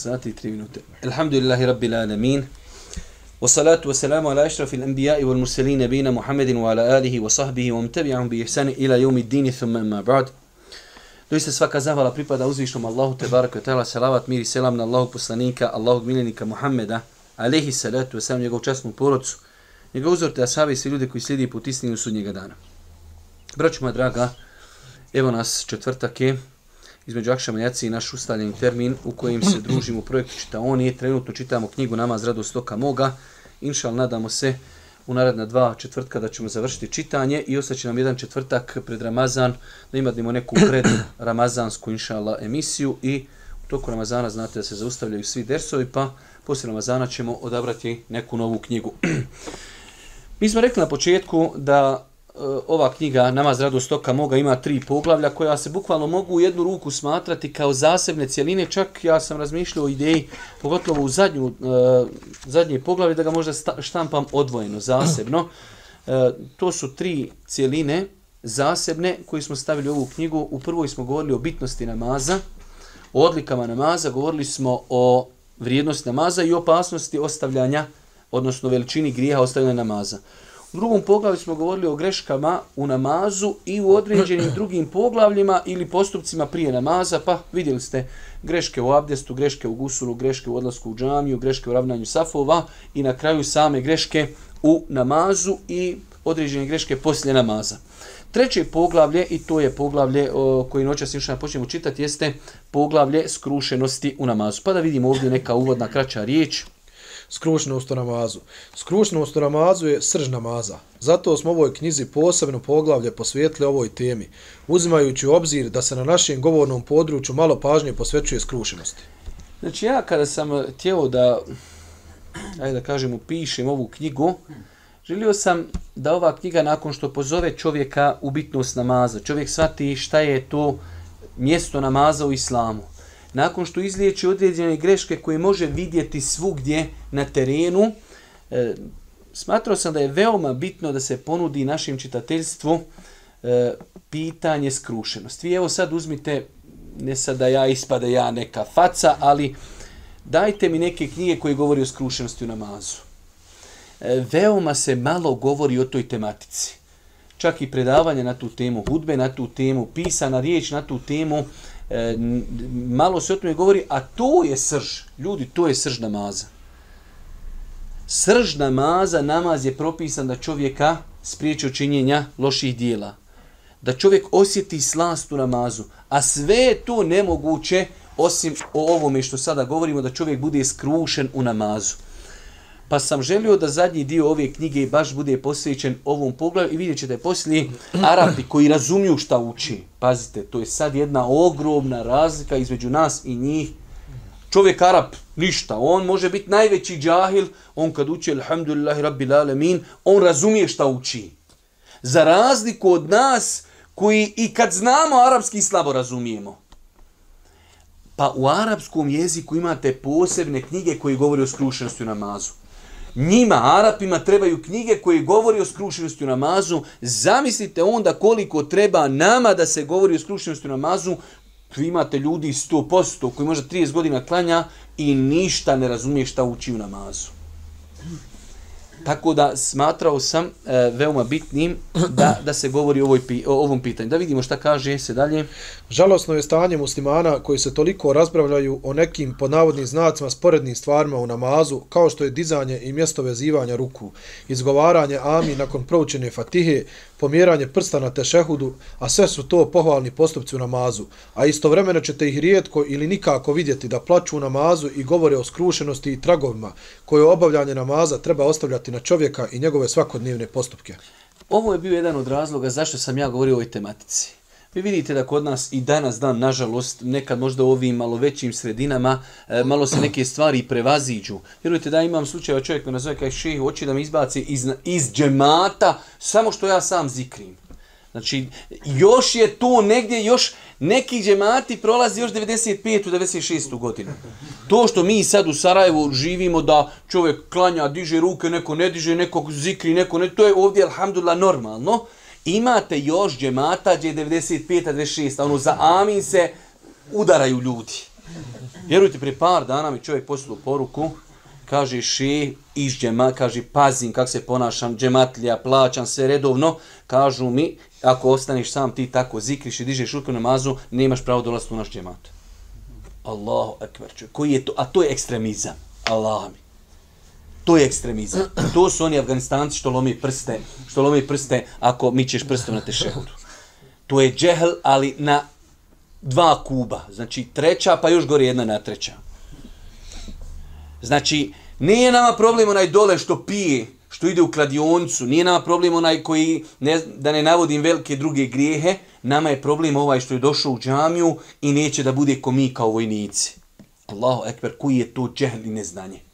sati i 3 minute. Alhamdulillahi rabbil alamin. Wa والسلام على salamu ala والمرسلين anbiya'i wal mursalin nabina وصحبه wa ala alihi wa sahbihi wa mtabi'ahum bi ihsani ila yawmi ddin thumma amma ba'd. Doista svaka zahvala pripada uzvišnom Allahu te baraka wa ta'ala salavat mir i selam na Allahog poslanika, Allahog miljenika Muhammeda, alaihi salatu wa salam njegovu časnu porodcu, njegov uzor te asabi i svi ljudi koji slijedi put istinu sudnjega dana. Braću moja draga, evo nas četvrtak je, između Akšama Jaci i naš ustavljeni termin u kojem se družimo u projektu Čitaoni. Trenutno čitamo knjigu Namaz radost oka moga. Inšal, nadamo se u naredna dva četvrtka da ćemo završiti čitanje i ostaće nam jedan četvrtak pred Ramazan da imadimo neku pred Ramazansku inšala emisiju i u toku Ramazana znate da se zaustavljaju svi dersovi pa poslije Ramazana ćemo odabrati neku novu knjigu. Mi smo rekli na početku da Eh, ova knjiga Namaz radost stoka moga ima tri poglavlja koja se bukvalno mogu u jednu ruku smatrati kao zasebne cjeline. Čak ja sam razmišljao o ideji, pogotovo u zadnju, uh, zadnje poglavlje, da ga možda štampam odvojeno, zasebno. Uh, to su tri cjeline zasebne koje smo stavili u ovu knjigu. U prvoj smo govorili o bitnosti namaza, o odlikama namaza, govorili smo o vrijednosti namaza i opasnosti ostavljanja, odnosno veličini grijeha ostavljanja namaza. U drugom poglavlju smo govorili o greškama u namazu i u određenim drugim poglavljima ili postupcima prije namaza, pa vidjeli ste greške u abdestu, greške u gusulu, greške u odlasku u džamiju, greške u ravnanju safova i na kraju same greške u namazu i određene greške poslije namaza. Treće poglavlje, i to je poglavlje o, koji noćas još počnemo čitati, jeste poglavlje skrušenosti u namazu. Pa da vidimo ovdje neka uvodna kraća riječ Skrušnost u namazu. Skrušnost u namazu je srž namaza. Zato smo ovoj knjizi posebno poglavlje posvijetli ovoj temi, uzimajući u obzir da se na našem govornom području malo pažnje posvećuje skrušenosti. Znači ja kada sam eh, tijelo da, ajde da kažem, upišem ovu knjigu, želio sam da ova knjiga nakon što pozove čovjeka u bitnost namaza, čovjek shvati šta je to mjesto namaza u islamu, nakon što izliječi određene greške koje može vidjeti svugdje na terenu, e, smatrao sam da je veoma bitno da se ponudi našim čitateljstvu e, pitanje skrušenosti. Vi evo sad uzmite, ne sad da ja ispada ja neka faca, ali dajte mi neke knjige koje govori o skrušenosti u namazu. E, veoma se malo govori o toj tematici. Čak i predavanje na tu temu, hudbe na tu temu, pisana riječ na tu temu, e, malo se o tome govori, a to je srž. Ljudi, to je srž namaza. Srž namaza, namaz je propisan da čovjeka spriječi učinjenja loših dijela. Da čovjek osjeti slast u namazu. A sve je to nemoguće, osim o ovome što sada govorimo, da čovjek bude skrušen u namazu. Pa sam želio da zadnji dio ove knjige baš bude posvećen ovom poglavlju i vidjet ćete poslije Arapi koji razumiju šta uči. Pazite, to je sad jedna ogromna razlika između nas i njih. Čovjek Arap, ništa. On može biti najveći džahil. On kad uči, alhamdulillahi rabbil alamin, on razumije šta uči. Za razliku od nas koji i kad znamo arapski slabo razumijemo. Pa u arapskom jeziku imate posebne knjige koji govori o skrušenosti u namazu njima, Arapima, trebaju knjige koje govori o skrušenosti u namazu. Zamislite onda koliko treba nama da se govori o skrušenosti u namazu. Tu imate ljudi 100% koji možda 30 godina klanja i ništa ne razumije šta uči u namazu. Tako da smatrao sam e, veoma bitnim da, da se govori o, ovoj, o ovom pitanju. Da vidimo šta kaže se dalje. Žalosno je stanje muslimana koji se toliko razbravljaju o nekim podnavodnim znacima sporednim stvarima u namazu, kao što je dizanje i mjesto vezivanja ruku, izgovaranje ami nakon proučene fatihe, pomjeranje prsta na tešehudu, a sve su to pohvalni postupci u namazu. A istovremeno ćete ih rijetko ili nikako vidjeti da plaću u namazu i govore o skrušenosti i tragovima koje obavljanje namaza treba ostavljati na čovjeka i njegove svakodnevne postupke. Ovo je bio jedan od razloga zašto sam ja govorio o ovoj tematici. Vi vidite da kod nas i danas dan, nažalost, nekad možda u ovim malo većim sredinama, e, malo se neke stvari prevaziđu. Vjerujte da imam slučaj, čovjek me nazove kaj šehi, hoće da mi izbaci iz, iz džemata, samo što ja sam zikrim. Znači, još je to negdje, još neki džemati prolazi još 95. u 96. godinu. To što mi sad u Sarajevu živimo da čovjek klanja, diže ruke, neko ne diže, neko zikri, neko ne, to je ovdje, alhamdulillah, normalno. Imate još džemata gdje je 95. 26. Ono, za amin se udaraju ljudi. Vjerujte, pri par dana mi čovjek poslao poruku, kaže ši, iz džema, kaže pazim kako se ponašam, džematlija, plaćam sve redovno, kažu mi, ako ostaneš sam ti tako zikriš i dižeš ruku namazu, nemaš pravo dolaziti u naš džemat. Allahu ekber, koji je to, a to je ekstremizam, Allah mi. To je ekstremizam. To su oni Afganistanci što lomi prste, što lomi prste ako mičeš prstom na tešehudu. To je džehl, ali na dva kuba. Znači treća, pa još gore jedna na treća. Znači, nije nama problem onaj dole što pije, što ide u kladioncu, nije nama problem onaj koji, ne, da ne navodim velike druge grijehe, nama je problem ovaj što je došao u džamiju i neće da bude ko mi kao vojnici. Allahu ekber, koji je to džehl i neznanje.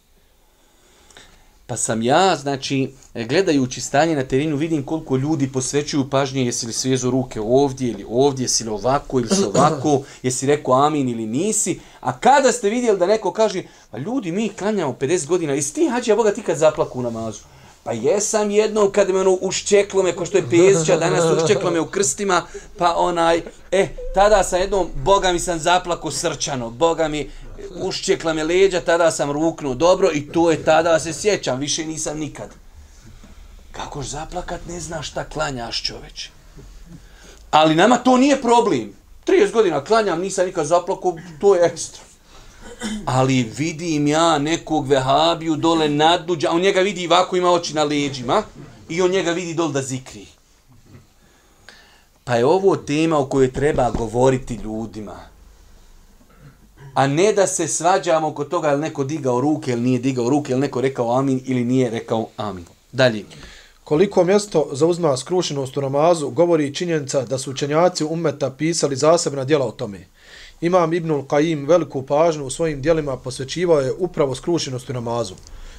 Pa sam ja, znači, gledajući stanje na terenu, vidim koliko ljudi posvećuju pažnje, jesi li svezu ruke ovdje ili ovdje, jesi li ovako ili ovako, jesi rekao amin ili nisi. A kada ste vidjeli da neko kaže, pa ljudi, mi klanjamo 50 godina, jesi ti, hađi, ja Boga, ti kad zaplaku u namazu? Pa jesam jednom kad me ono uščeklo me, ko što je Pezića, danas uščeklo me u krstima, pa onaj, eh, tada sam jednom, Boga mi sam zaplako srčano, Boga mi, uščekla me leđa, tada sam ruknuo dobro i to je tada se sjećam, više nisam nikad. Kako zaplakat, ne znaš šta klanjaš čoveč. Ali nama to nije problem. 30 godina klanjam, nisam nikad zaplakao, to je ekstra. Ali vidim ja nekog vehabiju dole nadluđa, on njega vidi ovako ima oči na leđima i on njega vidi dole da zikri. Pa je ovo tema o kojoj treba govoriti ljudima a ne da se svađamo oko toga ili neko digao ruke ili nije digao ruke, ili neko rekao amin ili nije rekao amin. Dalje. Koliko mjesto zauzma skrušenost u namazu, govori činjenica da su učenjaci umeta pisali zasebna djela o tome. Imam Ibnul Qaim veliku pažnju u svojim djelima posvećivao je upravo skrušenost u namazu.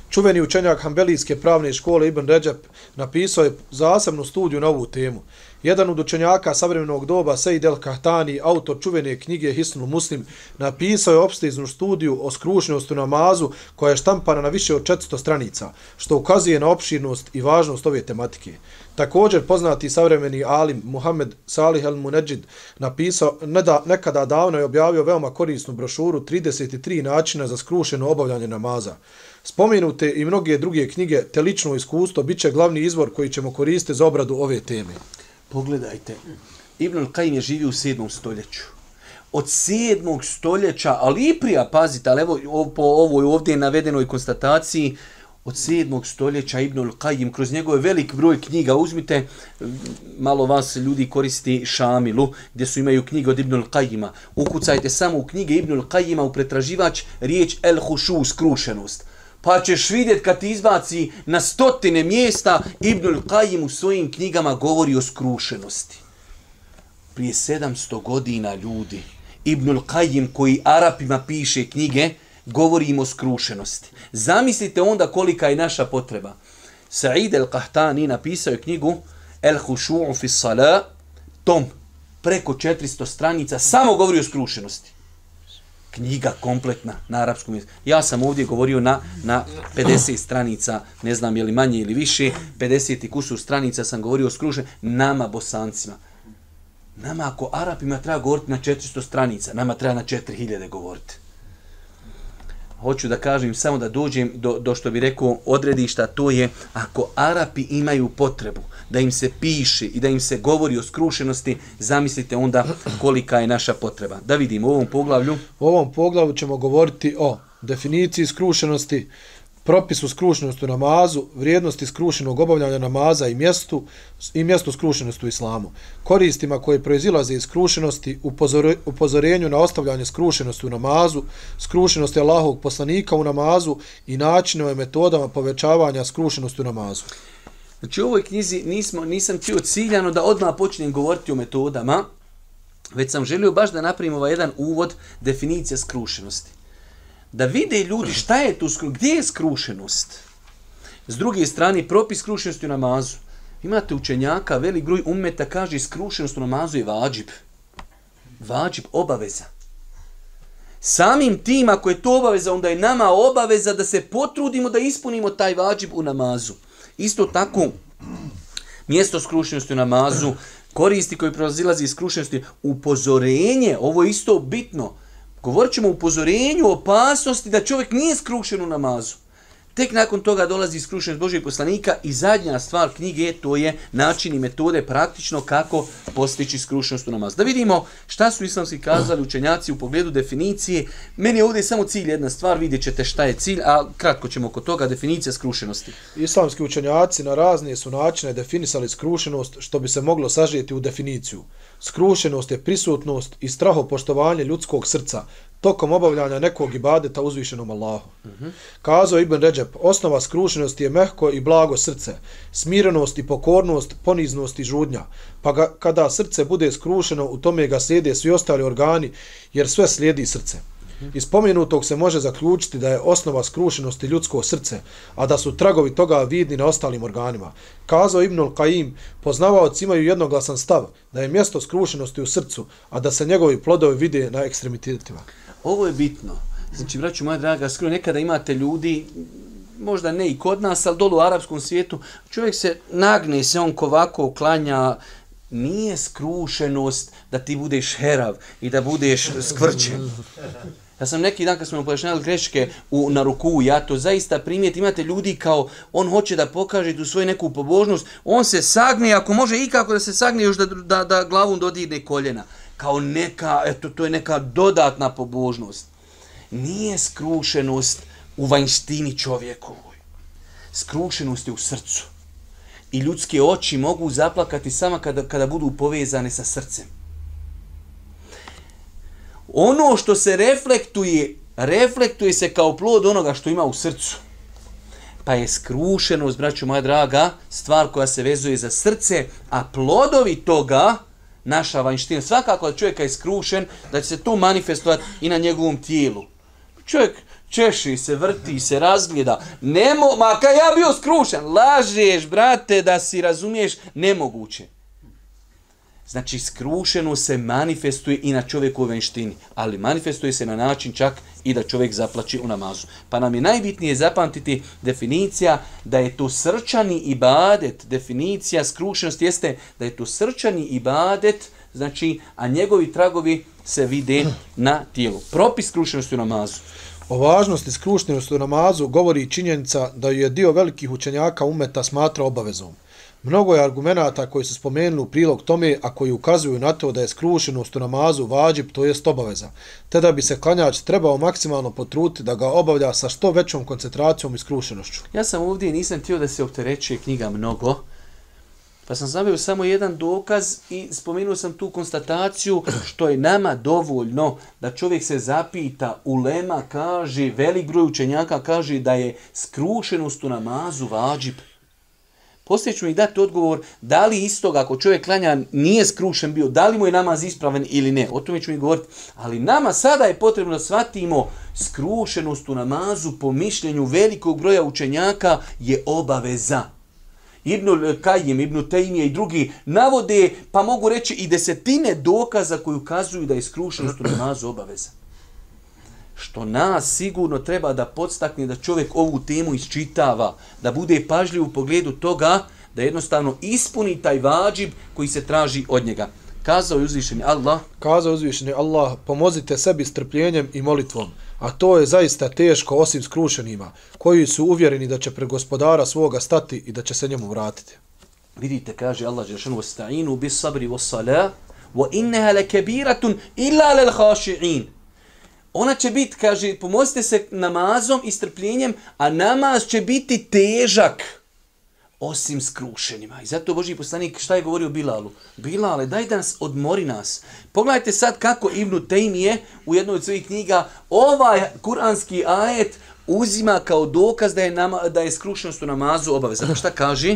Čuveni učenjak Hambelijske pravne škole Ibn Ređep napisao je zasebnu studiju na ovu temu. Jedan od učenjaka savremenog doba, Sejid El Kahtani, autor čuvene knjige Hisnu Muslim, napisao je opsteznu studiju o skrušnosti namazu koja je štampana na više od 400 stranica, što ukazuje na opširnost i važnost ove tematike. Također poznati savremeni alim Muhammed Salih El Munedžid napisao, neda, nekada davno je objavio veoma korisnu brošuru 33 načina za skrušeno obavljanje namaza. Spomenute i mnoge druge knjige te lično iskustvo bit će glavni izvor koji ćemo koristiti za obradu ove teme. Pogledajte, Ibn al-Qaim je živio u 7. stoljeću. Od 7. stoljeća, ali i prija, pazite, ali evo po ovoj ovdje navedenoj konstataciji, od 7. stoljeća Ibn al-Qaim, kroz njegove velik broj knjiga, uzmite, malo vas ljudi koristi Šamilu, gdje su imaju knjige od Ibn al-Qaima. Ukucajte samo u knjige Ibn al-Qaima u pretraživač riječ el-Hušu, skrušenost pa ćeš vidjet kad ti izbaci na stotine mjesta Ibnul Qajim u svojim knjigama govori o skrušenosti. Prije 700 godina ljudi, Ibnul Qajim koji Arapima piše knjige, govori im o skrušenosti. Zamislite onda kolika je naša potreba. Sa'id el-Qahtani napisao je knjigu El Hushu'u fi Salah, tom preko 400 stranica, samo govori o skrušenosti knjiga kompletna na arapskom jeziku. Ja sam ovdje govorio na, na 50 stranica, ne znam je li manje ili više, 50 i kusur stranica sam govorio skruže nama bosancima. Nama ako Arapima treba govoriti na 400 stranica, nama treba na 4000 govoriti. Hoću da kažem samo da dođem do, do što bi rekao odredišta, to je ako Arapi imaju potrebu da im se piše i da im se govori o skrušenosti, zamislite onda kolika je naša potreba. Da vidimo u ovom poglavlju. U ovom poglavlju ćemo govoriti o definiciji skrušenosti, propisu skrušenosti u namazu, vrijednosti skrušenog obavljanja namaza i mjestu i mjestu skrušenosti u islamu. Koristima koje proizilaze iz skrušenosti, upozore, upozorenju na ostavljanje skrušenosti u namazu, skrušenosti Allahovog poslanika u namazu i načinove metodama povećavanja skrušenosti u namazu. Znači u ovoj knjizi nismo, nisam tio ciljano da odmah počnem govoriti o metodama, već sam želio baš da napravim ovaj jedan uvod definicija skrušenosti. Da vide ljudi šta je tu gdje je skrušenost. S druge strane, propis skrušenosti u namazu. Imate učenjaka, velik broj umeta kaže skrušenost u namazu je vađib. Vađib, obaveza. Samim tim, ako je to obaveza, onda je nama obaveza da se potrudimo da ispunimo taj vađib u namazu. Isto tako, mjesto skrušenosti u namazu, koristi koji prozilazi iz skrušenosti, upozorenje, ovo je isto bitno, Govorit ćemo o upozorenju, opasnosti da čovjek nije skrušen u namazu. Tek nakon toga dolazi skrušenost Božijeg poslanika i zadnja stvar knjige to je način i metode praktično kako postići skrušenost u namazu. Da vidimo šta su islamski kazali učenjaci u pogledu definicije. Meni je ovdje samo cilj jedna stvar, vidjet ćete šta je cilj, a kratko ćemo oko toga definicija skrušenosti. Islamski učenjaci na razne su načine definisali skrušenost što bi se moglo sažijeti u definiciju. Skrušenost je prisutnost i strahopoštovanje ljudskog srca, tokom obavljanja nekog ibadeta uzvišenom Allahu. Mm -hmm. Ibn Ređep, osnova skrušenosti je mehko i blago srce, smirenost i pokornost, poniznost i žudnja. Pa ga, kada srce bude skrušeno, u tome ga slijede svi ostali organi, jer sve slijedi srce. Iz spomenutog se može zaključiti da je osnova skrušenosti ljudsko srce, a da su tragovi toga vidni na ostalim organima. Kazao Ibnul Qaim, poznavaoci imaju jednoglasan stav da je mjesto skrušenosti u srcu, a da se njegovi plodovi vide na ekstremitetima. Ovo je bitno. Znači, braću moja draga, skoro nekada imate ljudi, možda ne i kod nas, ali dolu u arapskom svijetu, čovjek se nagne, se on kovako klanja, nije skrušenost da ti budeš herav i da budeš skvrčen. Ja sam neki dan kad smo pojašnjali greške u, na ruku, ja to zaista primijet, imate ljudi kao on hoće da pokaže tu svoju neku pobožnost, on se sagne, ako može i kako da se sagne još da, da, da glavom dodirne koljena kao neka, eto, to je neka dodatna pobožnost. Nije skrušenost u vanjštini čovjekovoj. Skrušenost je u srcu. I ljudske oči mogu zaplakati samo kada, kada budu povezane sa srcem. Ono što se reflektuje, reflektuje se kao plod onoga što ima u srcu. Pa je skrušenost, braću moja draga, stvar koja se vezuje za srce, a plodovi toga, naša vanština, Svakako da čovjek je skrušen, da će se to manifestovati i na njegovom tijelu. Čovjek češi se, vrti se, razgleda. Nemo, ma ka ja bio skrušen, lažeš, brate, da si razumiješ, nemoguće. Znači, skrušeno se manifestuje i na čovjekovoj venštini, ali manifestuje se na način čak i da čovjek zaplači u namazu. Pa nam je najbitnije zapamtiti definicija da je to srčani ibadet, definicija skrušenosti jeste da je to srčani ibadet, znači, a njegovi tragovi se vide na tijelu. Propis skrušenosti u namazu. O važnosti skrušenosti u namazu govori činjenica da je dio velikih učenjaka umeta smatra obavezom. Mnogo je argumenta koji su spomenuli u prilog tome, a koji ukazuju na to da je skrušenost u namazu vađib, to jest obaveza. Te da bi se klanjač trebao maksimalno potruti da ga obavlja sa što većom koncentracijom i skrušenošću. Ja sam ovdje nisam htio da se opterećuje knjiga mnogo, pa sam zavio samo jedan dokaz i spomenuo sam tu konstataciju što je nama dovoljno da čovjek se zapita, ulema kaže, velik broj učenjaka kaže da je skrušenost u namazu vađib. Poslije ću mi dati odgovor da li istog ako čovjek klanja nije skrušen bio, da li mu je namaz ispravan ili ne. O tome ću mi govoriti. Ali nama sada je potrebno da shvatimo skrušenost u namazu po mišljenju velikog broja učenjaka je obaveza. Ibn Kajim, Ibn Tejmije i drugi navode, pa mogu reći i desetine dokaza koji ukazuju da je skrušenost u namazu obaveza što nas sigurno treba da podstakne da čovjek ovu temu isčitava, da bude pažljiv u pogledu toga, da jednostavno ispuni taj vađib koji se traži od njega. Kazao je uzvišeni Allah. Kazao je uzvišeni Allah, pomozite sebi strpljenjem i molitvom, a to je zaista teško osim skrušenima, koji su uvjereni da će pre gospodara svoga stati i da će se njemu vratiti. Vidite, kaže Allah, Žešanu, sta'inu bis sabri was salah, wa inneha lekebiratun illa lel haši'in ona će biti, kaže, pomozite se namazom i strpljenjem, a namaz će biti težak osim skrušenima. I zato Boži poslanik šta je govorio Bilalu? Bilale, daj da nas odmori nas. Pogledajte sad kako Ibnu Tejmije u jednoj od svojih knjiga ovaj kuranski ajet uzima kao dokaz da je, nama, da je skrušenost u namazu obavezna. Pa šta kaže?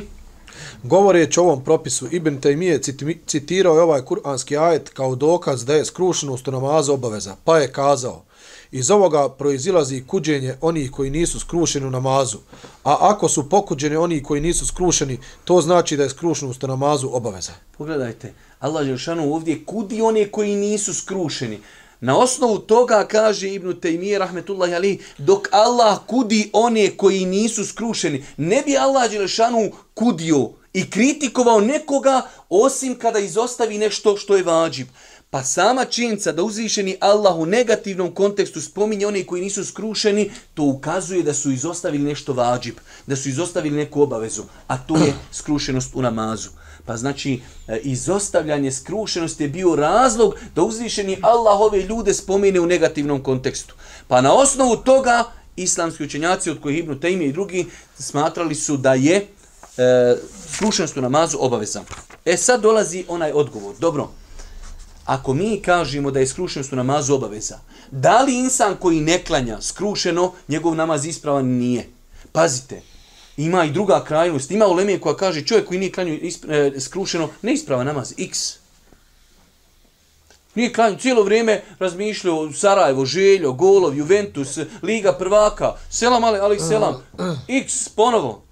Govoreći o ovom propisu, Ibn Taymiye citirao je ovaj kuranski ajet kao dokaz da je skrušenost u namazu obaveza, pa je kazao Iz ovoga proizilazi kuđenje onih koji nisu skrušeni u namazu. A ako su pokuđeni oni koji nisu skrušeni, to znači da je skrušenost u namazu obaveza. Pogledajte, Allah Želšanu ovdje kudi one koji nisu skrušeni. Na osnovu toga kaže Ibn Taymiye rahmetullahi ali dok Allah kudi one koji nisu skrušeni, ne bi Allah Želšanu kudio i kritikovao nekoga osim kada izostavi nešto što je vađib. Pa sama činjenica da uzvišeni Allah u negativnom kontekstu spominje oni koji nisu skrušeni, to ukazuje da su izostavili nešto vađib, da su izostavili neku obavezu, a to je skrušenost u namazu. Pa znači, e, izostavljanje skrušenosti je bio razlog da uzvišeni Allah ove ljude spomine u negativnom kontekstu. Pa na osnovu toga, islamski učenjaci, od kojih Ibnu Tejmi i drugi, smatrali su da je e, skrušenost u namazu obavezan. E sad dolazi onaj odgovor. Dobro, ako mi kažemo da je skrušenost u namazu obaveza, da li insan koji ne klanja skrušeno, njegov namaz ispravan nije? Pazite, ima i druga krajnost, ima uleme koja kaže čovjek koji nije klanju e, skrušeno, ne isprava namaz, x. Nije klanju, cijelo vrijeme razmišljao Sarajevo, Željo, Golov, Juventus, Liga prvaka, selam, ali, ali selam, x, ponovo.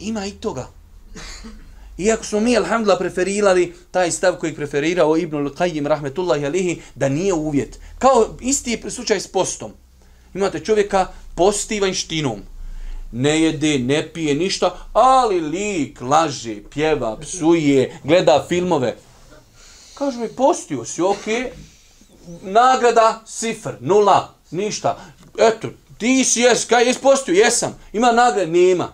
Ima i toga. Iako smo mi, alhamdulillah, preferirali taj stav koji preferirao Ibn al-Qayyim, rahmetullahi alihi, da nije uvjet. Kao isti je slučaj s postom. Imate čovjeka posti vanštinom. Ne jede, ne pije ništa, ali lik laže, pjeva, psuje, gleda filmove. Kažu mi, postio si, ok, nagrada, sifr, nula, ništa. Eto, ti si jes, kaj jes postio, jesam. Ima nagrada, nema.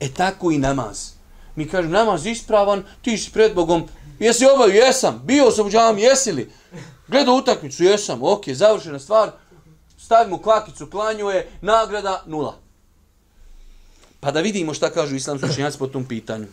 E tako i namaz mi kažemo, namaz ispravan, ti si pred Bogom, jesi obavio, jesam, bio sam u džam, jesi li? Gledao utakmicu, jesam, ok, završena stvar, stavimo klakicu, klanju je, nagrada, nula. Pa da vidimo šta kažu islamski učenjaci po tom pitanju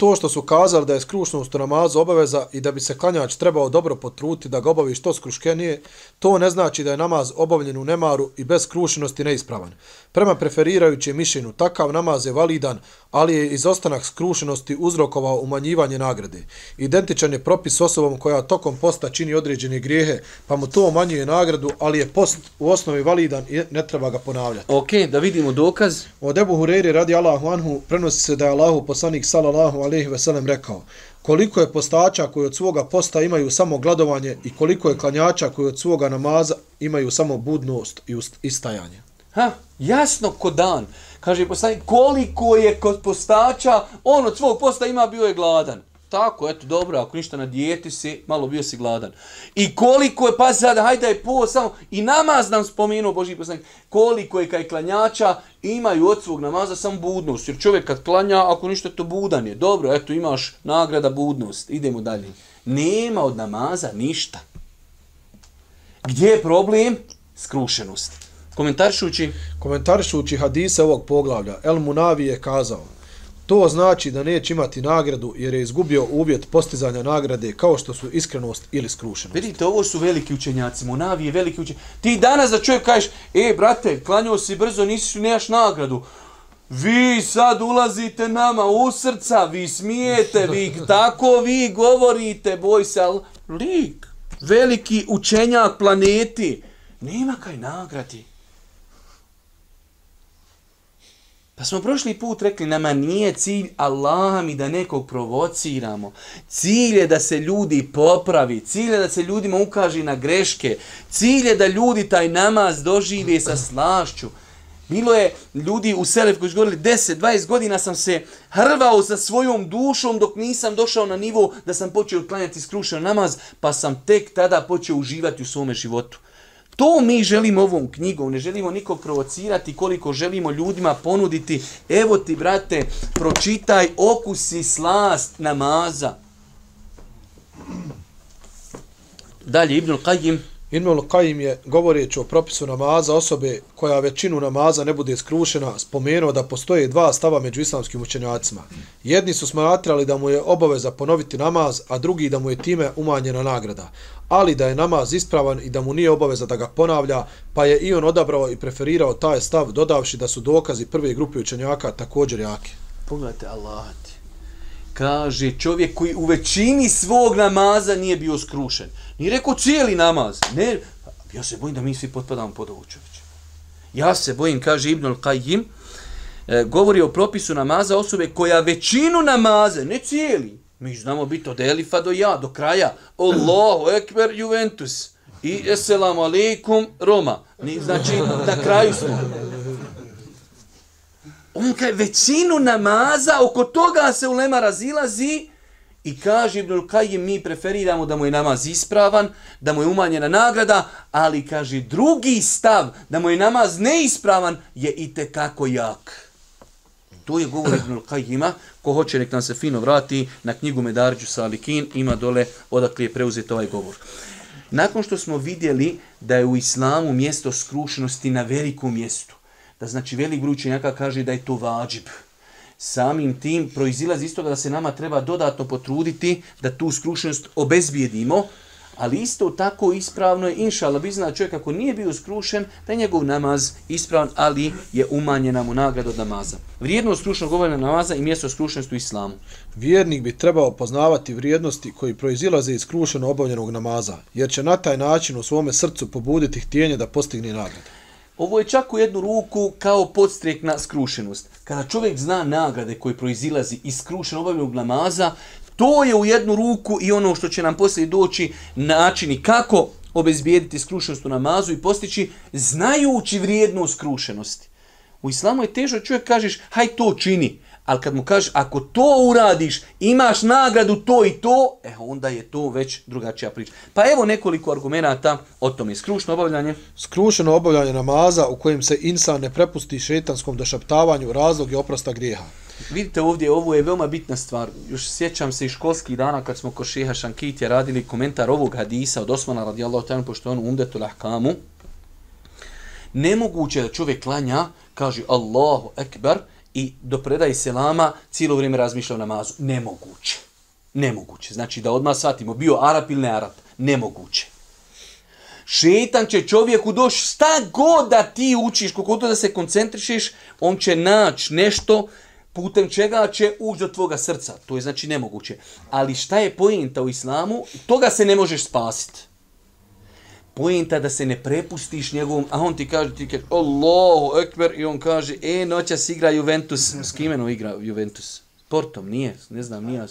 to što su kazali da je skrušnost u namazu obaveza i da bi se klanjač trebao dobro potruti da ga obavi što skruškenije, to ne znači da je namaz obavljen u nemaru i bez skrušenosti neispravan. Prema preferirajućem mišljenju, takav namaz je validan, ali je izostanak skrušenosti uzrokovao umanjivanje nagrade. Identičan je propis osobom koja tokom posta čini određene grijehe, pa mu to umanjuje nagradu, ali je post u osnovi validan i ne treba ga ponavljati. Ok, da vidimo dokaz. Od Ebu Hureyri radi Allahu Anhu prenosi se da je Allahu poslanik sallallahu alaihi veselem rekao koliko je postača koji od svoga posta imaju samo gladovanje i koliko je klanjača koji od svoga namaza imaju samo budnost i istajanje. Ha, jasno ko dan. Kaže poslanik, koliko je kod postača, on od svog posta ima bio je gladan. Tako, eto, dobro, ako ništa na dijeti si, malo bio si gladan. I koliko je, pa sad, hajde je po, samo, i namaz nam spomenuo, Boži poslanik, koliko je kaj klanjača imaju od svog namaza samo budnost. Jer čovjek kad klanja, ako ništa, to budan je. Dobro, eto, imaš nagrada budnost. Idemo dalje. Nema od namaza ništa. Gdje je problem? Skrušenost. Komentarišući? Komentarišući hadise ovog poglavlja, El Munavi je kazao, To znači da neće imati nagradu jer je izgubio uvjet postizanja nagrade kao što su iskrenost ili skrušenost. Vidite, ovo su veliki učenjaci, Munavi je veliki učenjaci. Ti danas da čovjek kažeš, e, brate, klanjao si brzo, nisi nemaš nagradu. Vi sad ulazite nama u srca, vi smijete, vi tako vi govorite, boj se, ali lik, veliki učenjak planeti, nema kaj nagradi. Pa smo prošli put rekli, nama nije cilj Allah mi da nekog provociramo. Cilj je da se ljudi popravi, cilj je da se ljudima ukaži na greške, cilj je da ljudi taj namaz dožive sa slašću. Bilo je ljudi u Selef koji su govorili 10-20 godina sam se hrvao sa svojom dušom dok nisam došao na nivo da sam počeo klanjati skrušen namaz, pa sam tek tada počeo uživati u svome životu. To mi želimo ovom knjigom, ne želimo nikog provocirati koliko želimo ljudima ponuditi. Evo ti, brate, pročitaj okusi slast namaza. Dalje, Ibnul Qajim. Ibnul Qaim je, govoreći o propisu namaza osobe koja većinu namaza ne bude skrušena, spomenuo da postoje dva stava među islamskim učenjacima. Jedni su smatrali da mu je obaveza ponoviti namaz, a drugi da mu je time umanjena nagrada ali da je namaz ispravan i da mu nije obaveza da ga ponavlja, pa je i on odabrao i preferirao taj stav, dodavši da su dokazi prve grupe učenjaka također jake. Pogledajte, Allah ti. Kaže čovjek koji u većini svog namaza nije bio skrušen. Ni rekao cijeli namaz. Ne, ja se bojim da mi svi potpadamo pod ovu čovječe. Ja se bojim, kaže Ibnul Qayyim, e, govori o propisu namaza osobe koja većinu namaza, ne cijeli, Mi znamo biti od Elifa do ja, do kraja. Allahu ekber Juventus. I eselamu alaikum Roma. Ni, znači, na kraju smo. On kaže, većinu namaza, oko toga se ulema razilazi I kaže Ibnul Kajim, mi preferiramo da mu je namaz ispravan, da mu je umanjena nagrada, ali kaže drugi stav, da mu je namaz neispravan, je i kako jak. To je govor Ibnul Kajima, ko hoće nek nam se fino vrati na knjigu Medarđu Salikin, ima dole odakle je preuzet ovaj govor. Nakon što smo vidjeli da je u islamu mjesto skrušenosti na velikom mjestu, da znači velik broj učenjaka kaže da je to vađib, samim tim proizilazi iz toga da se nama treba dodatno potruditi da tu skrušenost obezbijedimo, ali isto tako ispravno je, inša Allah, bi zna čovjek ako nije bio skrušen, da je njegov namaz ispravan, ali je umanjena mu nagrada od namaza. Vrijednost skrušenog govorena namaza i mjesto skrušenosti u islamu. Vjernik bi trebao poznavati vrijednosti koji proizilaze iz skrušeno obavljenog namaza, jer će na taj način u svome srcu pobuditi htjenje da postigne nagradu. Ovo je čak u jednu ruku kao podstrijek na skrušenost. Kada čovjek zna nagrade koje proizilazi iz skrušenog obavljenog namaza, to je u jednu ruku i ono što će nam poslije doći načini kako obezbijediti skrušenost u namazu i postići znajući vrijednost skrušenosti. U islamu je teško čovjek kažeš, haj to čini. Ali kad mu kažeš, ako to uradiš, imaš nagradu to i to, e onda je to već drugačija priča. Pa evo nekoliko argumenta o tome. Skrušno obavljanje. Skrušeno obavljanje namaza u kojem se insan ne prepusti šetanskom došaptavanju razlog je oprosta grijeha. Vidite ovdje, ovo je veoma bitna stvar. Još sjećam se i školskih dana kad smo ko šeha Šankitija radili komentar ovog hadisa od Osmana radijallahu ta'ala pošto on umdetu lahkamu. Nemoguće da čovjek klanja, kaže Allahu ekber, i do predaje selama cijelo vrijeme razmišlja o namazu. Nemoguće. Nemoguće. Znači da odmah shvatimo, bio Arab ili ne Arab. Nemoguće. Šetan će čovjeku doći šta god da ti učiš, koliko da se koncentrišeš, on će naći nešto putem čega će ući do tvoga srca. To je znači nemoguće. Ali šta je pojenta u islamu? Toga se ne možeš spasiti pojenta da se ne prepustiš njegovom, a on ti kaže, ti kaže, Allahu ekber, i on kaže, e, noćas igra Juventus, s kimenom igra Juventus? Portom, nije, ne znam, nije.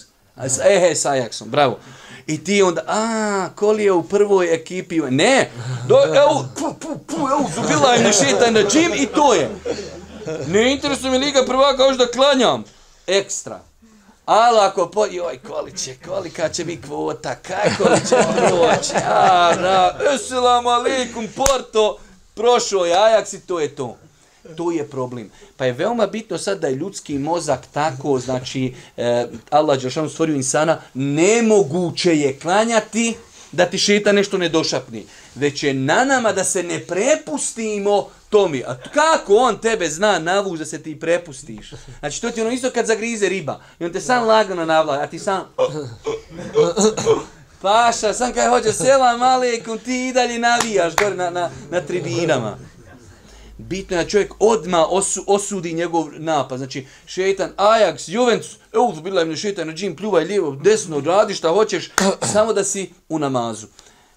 E, he, s Ajaxom, bravo. I ti onda, a, koli je u prvoj ekipi, ne, do, evo, pu, pu, pu, evo, zubila je ne šetaj na džim i to je. Ne interesuje mi Liga prvaka, još da klanjam. Ekstra. Ali ako po... Joj, koli će, kolika će biti kvota, kako će proći? a, na, eselam alikum, Porto, prošao je Ajax i to je to. To je problem. Pa je veoma bitno sad da je ljudski mozak tako, znači, eh, Allah Đeršanu stvorio insana, nemoguće je klanjati da ti šeta nešto ne došapni. Već je na nama da se ne prepustimo Tomi, a kako on tebe zna navuž da se ti prepustiš? Znači, to ti ono isto kad zagrize riba. I on te sam lagano navla, a ti sam... Paša, sam kaj hoće, selam alekum, ti i dalje navijaš gore na, na, na tribinama. Bitno je da čovjek odma osu, osudi njegov napad. Znači, šetan, Ajax, Juventus, evo, bila je šetan na džim, pljuvaj lijevo, desno, radi šta hoćeš, samo da si u namazu.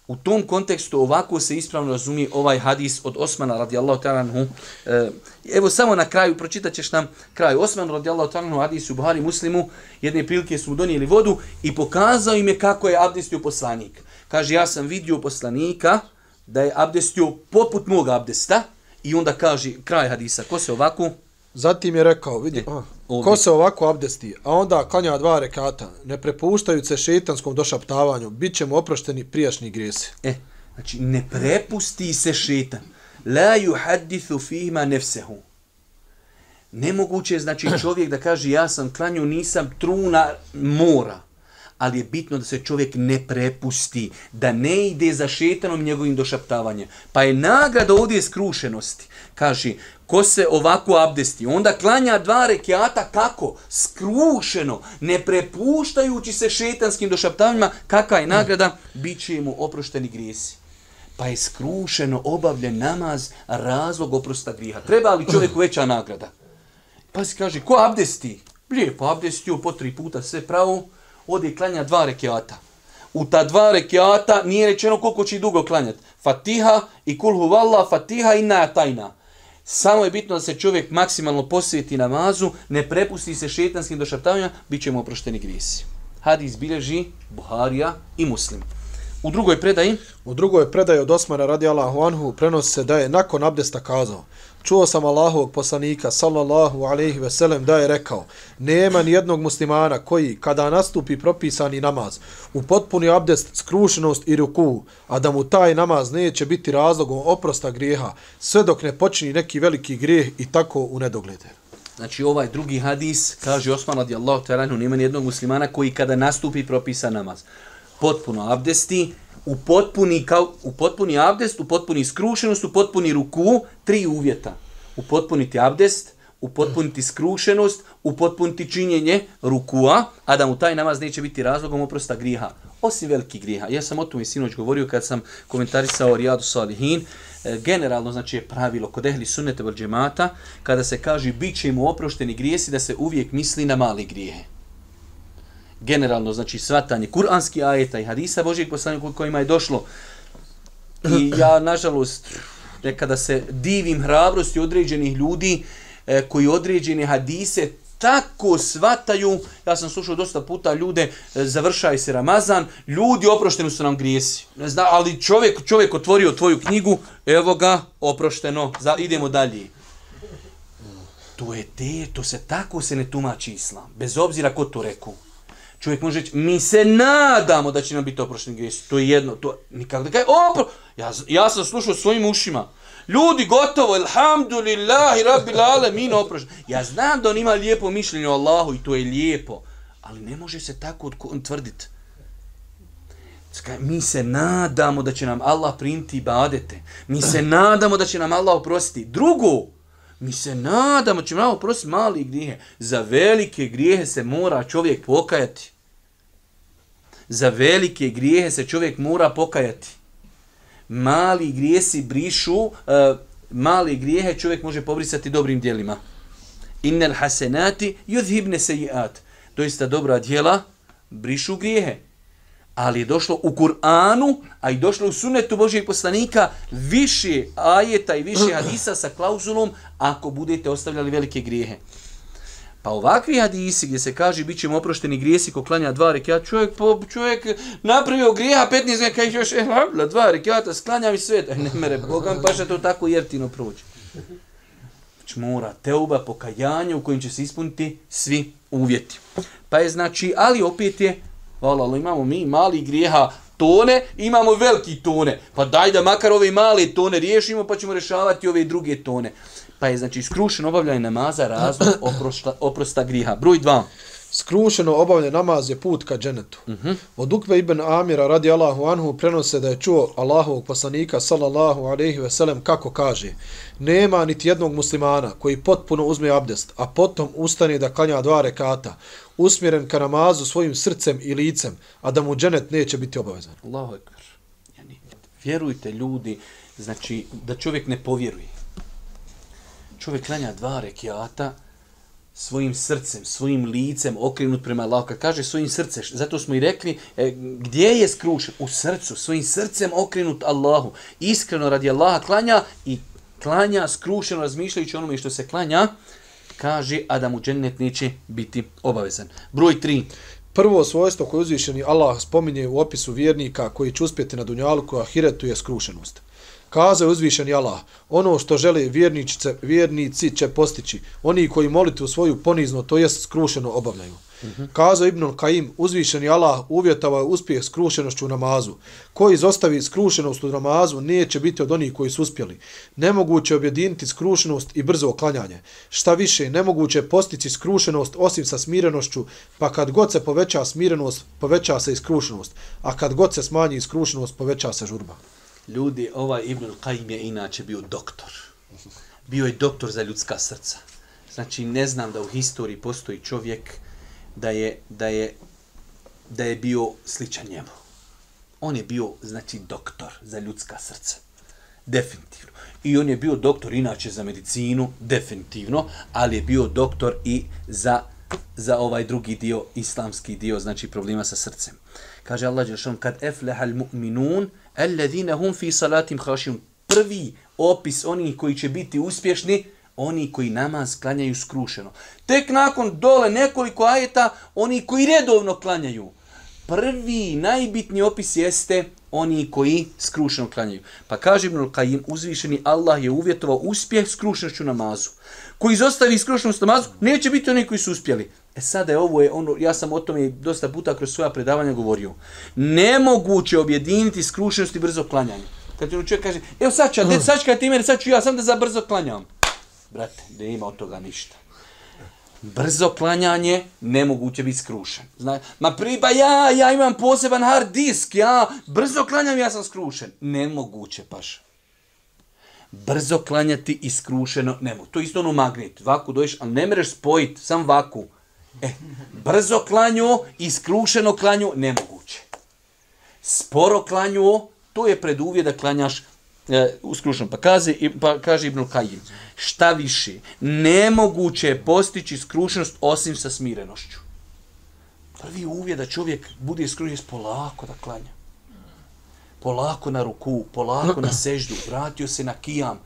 U tom kontekstu ovako se ispravno razumije ovaj hadis od Osmana radijallahu ta'ala anhu. E, evo samo na kraju, pročitat ćeš nam kraj. Osman radijallahu ta'ala anhu hadis u Buhari muslimu, jedne prilike su mu donijeli vodu i pokazao im je kako je abdestio poslanik. Kaže, ja sam vidio poslanika da je abdestio poput mog abdesta i onda kaže kraj hadisa, ko se ovako... Zatim je rekao, vidi, e, a, ko se ovako abdesti, a onda klanja dva rekata, ne prepuštajući se šetanskom došaptavanju, bit će mu oprošteni prijašnji grijesi. E, znači, ne prepusti se šetan. La yuhadithu fihima nefsehu. Nemoguće je, znači, čovjek da kaže, ja sam klanju, nisam truna mora. Ali je bitno da se čovjek ne prepusti, da ne ide za šetanom njegovim došaptavanjem. Pa je nagrada ovdje skrušenosti. Kaže, ko se ovako abdesti, onda klanja dva rekiata kako? Skrušeno, ne prepuštajući se šetanskim došaptavanjima, kakva je nagrada? Biće mu oprošteni grijesi. Pa je skrušeno obavljen namaz razlog oprosta griha. Treba li čovjeku veća nagrada? Pa se kaže, ko abdesti? Lijepo abdestio po tri puta sve pravo, ode klanja dva rekiata. U ta dva rekiata nije rečeno koliko će dugo klanjati. Fatiha i kulhu valla, fatiha i tajna. Samo je bitno da se čovjek maksimalno posvijeti namazu, ne prepusti se šetanskim došaptavanjima, bit ćemo oprošteni grijesi. Hadis bilježi Buharija i Muslim. U drugoj predaji, U drugoj predaji od Osmana radijallahu anhu prenosi se da je nakon abdesta kazao Čuo sam Allahovog poslanika sallallahu alaihi ve sellem da je rekao nema ni jednog muslimana koji kada nastupi propisani namaz u potpuni abdest, skrušenost i ruku, a da mu taj namaz neće biti razlogom oprosta grijeha sve dok ne počini neki veliki grijeh i tako u nedoglede. znači ovaj drugi hadis, kaže Osman radijallahu ta'ala, nema ni jednog muslimana koji kada nastupi propisan namaz, potpuno abdesti, u potpuni, kao, u potpuni abdest, u potpuni skrušenost, u potpuni ruku, tri uvjeta. U potpuniti abdest, u potpuniti skrušenost, u potpuniti činjenje rukua, a da mu taj namaz neće biti razlogom oprosta griha. Osim veliki griha. Ja sam o tome sinoć govorio kad sam komentarisao Rijadu Salihin. E, generalno, znači je pravilo kod ehli sunnete vel džemata, kada se kaže bit će mu oprošteni grijesi, da se uvijek misli na mali grijehe generalno, znači svatanje kuranski ajeta i hadisa Božijeg poslanika kojima je došlo. I ja, nažalost, nekada se divim hrabrosti određenih ljudi e, koji određene hadise tako svataju, ja sam slušao dosta puta ljude, e, završaj se Ramazan, ljudi oprošteni su nam grijesi. Ne zna, ali čovjek, čovjek otvorio tvoju knjigu, evo ga, oprošteno, za, idemo dalje. To je te, to se tako se ne tumači islam, bez obzira ko to rekao čovjek može reći, mi se nadamo da će nam biti oprošteni grijesi. To je jedno, to nikako da kaj, opro... Ja, ja sam slušao svojim ušima. Ljudi, gotovo, alhamdulillahi, rabbil alamin, oprošteni. Ja znam da on ima lijepo mišljenje o Allahu i to je lijepo, ali ne može se tako tvrditi. Mi se nadamo da će nam Allah primiti ibadete. Mi se nadamo da će nam Allah oprostiti. Drugo, Mi se nadamo, da će nam Allah oprostiti mali grijehe. Za velike grijehe se mora čovjek pokajati. Za velike grijehe se čovjek mora pokajati. Mali grijesi brišu, uh, e, mali grijehe čovjek može pobrisati dobrim dijelima. Innel hasenati yudhibne sejiat. Doista dobra dijela brišu grijehe ali je došlo u Kur'anu, a i došlo u sunetu Božijeg poslanika više ajeta i više hadisa sa klauzulom ako budete ostavljali velike grijehe. Pa ovakvi hadisi gdje se kaže bit ćemo oprošteni grijesi ko klanja dva rekiata, čovjek, po, čovjek napravio grijeha 15 godina, kaj još, eh, dva rekiata, sklanja mi sve, ne mere, Bogam pa što to tako jertino prođe. Znači mora teuba, pokajanje u kojim će se ispuniti svi uvjeti. Pa je znači, ali opet je Hvala imamo mi mali grijeha tone, imamo veliki tone. Pa daj da makar ove male tone riješimo, pa ćemo rešavati ove druge tone. Pa je znači skrušeno obavljanje namaza razlog oprosta, oprosta griha. Broj 2. Skrušeno obavljen namaz je put ka dženetu. Mm -hmm. Od Ukve ibn Amira radi Allahu anhu prenose da je čuo Allahovog poslanika sallallahu alaihi ve sellem kako kaže Nema niti jednog muslimana koji potpuno uzme abdest, a potom ustane da klanja dva rekata, usmjeren ka namazu svojim srcem i licem, a da mu dženet neće biti obavezan. Allahu ekber. Yani, vjerujte ljudi, znači da čovjek ne povjeruje. Čovjek klanja dva rekata, svojim srcem, svojim licem okrenut prema Allahu. Kad kaže svojim srcem, zato smo i rekli, e, gdje je skrušen? U srcu, svojim srcem okrenut Allahu. Iskreno radi Allaha klanja i klanja skrušeno razmišljajući onome što se klanja, kaže, a da mu džennet neće biti obavezan. Broj 3. Prvo svojstvo koje uzvišeni Allah spominje u opisu vjernika koji će uspjeti na dunjalu koja hiretu je skrušenost. Kaza je uzvišeni Allah, ono što žele vjernice, vjernici će postići, oni koji molite u svoju ponizno, to jest skrušeno obavljaju. -hmm. Kazao Ibn Kaim, uzvišeni Allah uvjetava je uspjeh skrušenošću u namazu. Ko izostavi skrušenost u namazu, neće biti od onih koji su uspjeli. Nemoguće objediniti skrušenost i brzo oklanjanje. Šta više, nemoguće postići skrušenost osim sa smirenošću, pa kad god se poveća smirenost, poveća se i skrušenost, a kad god se smanji skrušenost, poveća se žurba. Ljudi, ovaj Ibn Kaim je inače bio doktor. Bio je doktor za ljudska srca. Znači, ne znam da u historiji postoji čovjek da je, da je, da je bio sličan njemu. On je bio, znači, doktor za ljudska srca. Definitivno. I on je bio doktor inače za medicinu, definitivno, ali je bio doktor i za, za ovaj drugi dio, islamski dio, znači problema sa srcem. Kaže Allah Đelšan, kad eflehal mu'minun, alladhina hum fi salatim hašim. Prvi opis onih koji će biti uspješni, oni koji namaz klanjaju skrušeno. Tek nakon dole nekoliko ajeta, oni koji redovno klanjaju. Prvi, najbitniji opis jeste oni koji skrušeno klanjaju. Pa kaže Ibn Kajim, uzvišeni Allah je uvjetovao uspjeh skrušenošću namazu. Koji izostavi skrušenost namazu, neće biti oni koji su uspjeli. E sada je ovo je ono, ja sam o tome dosta puta kroz svoja predavanja govorio. Nemoguće objediniti skrušenost i brzo klanjanje. Kad ti čovjek kaže, evo sad ću, sad ću ti mene, sad ću ja sam da za brzo klanjam. Brate, ne ima od toga ništa brzo klanjanje, nemoguće biti skrušen. Zna, ma priba ja, ja imam poseban hard disk, ja brzo klanjam, ja sam skrušen. Nemoguće, paš. Brzo klanjati i skrušeno, nemo. To je isto ono magnet. Vaku doješ, ali ne mereš spojiti, sam vaku. E, brzo klanju i skrušeno klanju, nemoguće. Sporo klanju, to je preduvje da klanjaš e, uskrušeno. Pa kaže, pa kaže Ibn Kajim, šta više, nemoguće je postići skrušenost osim sa smirenošću. Prvi uvjet da čovjek bude skrušen polako da klanja. Polako na ruku, polako na seždu, vratio se na kijam.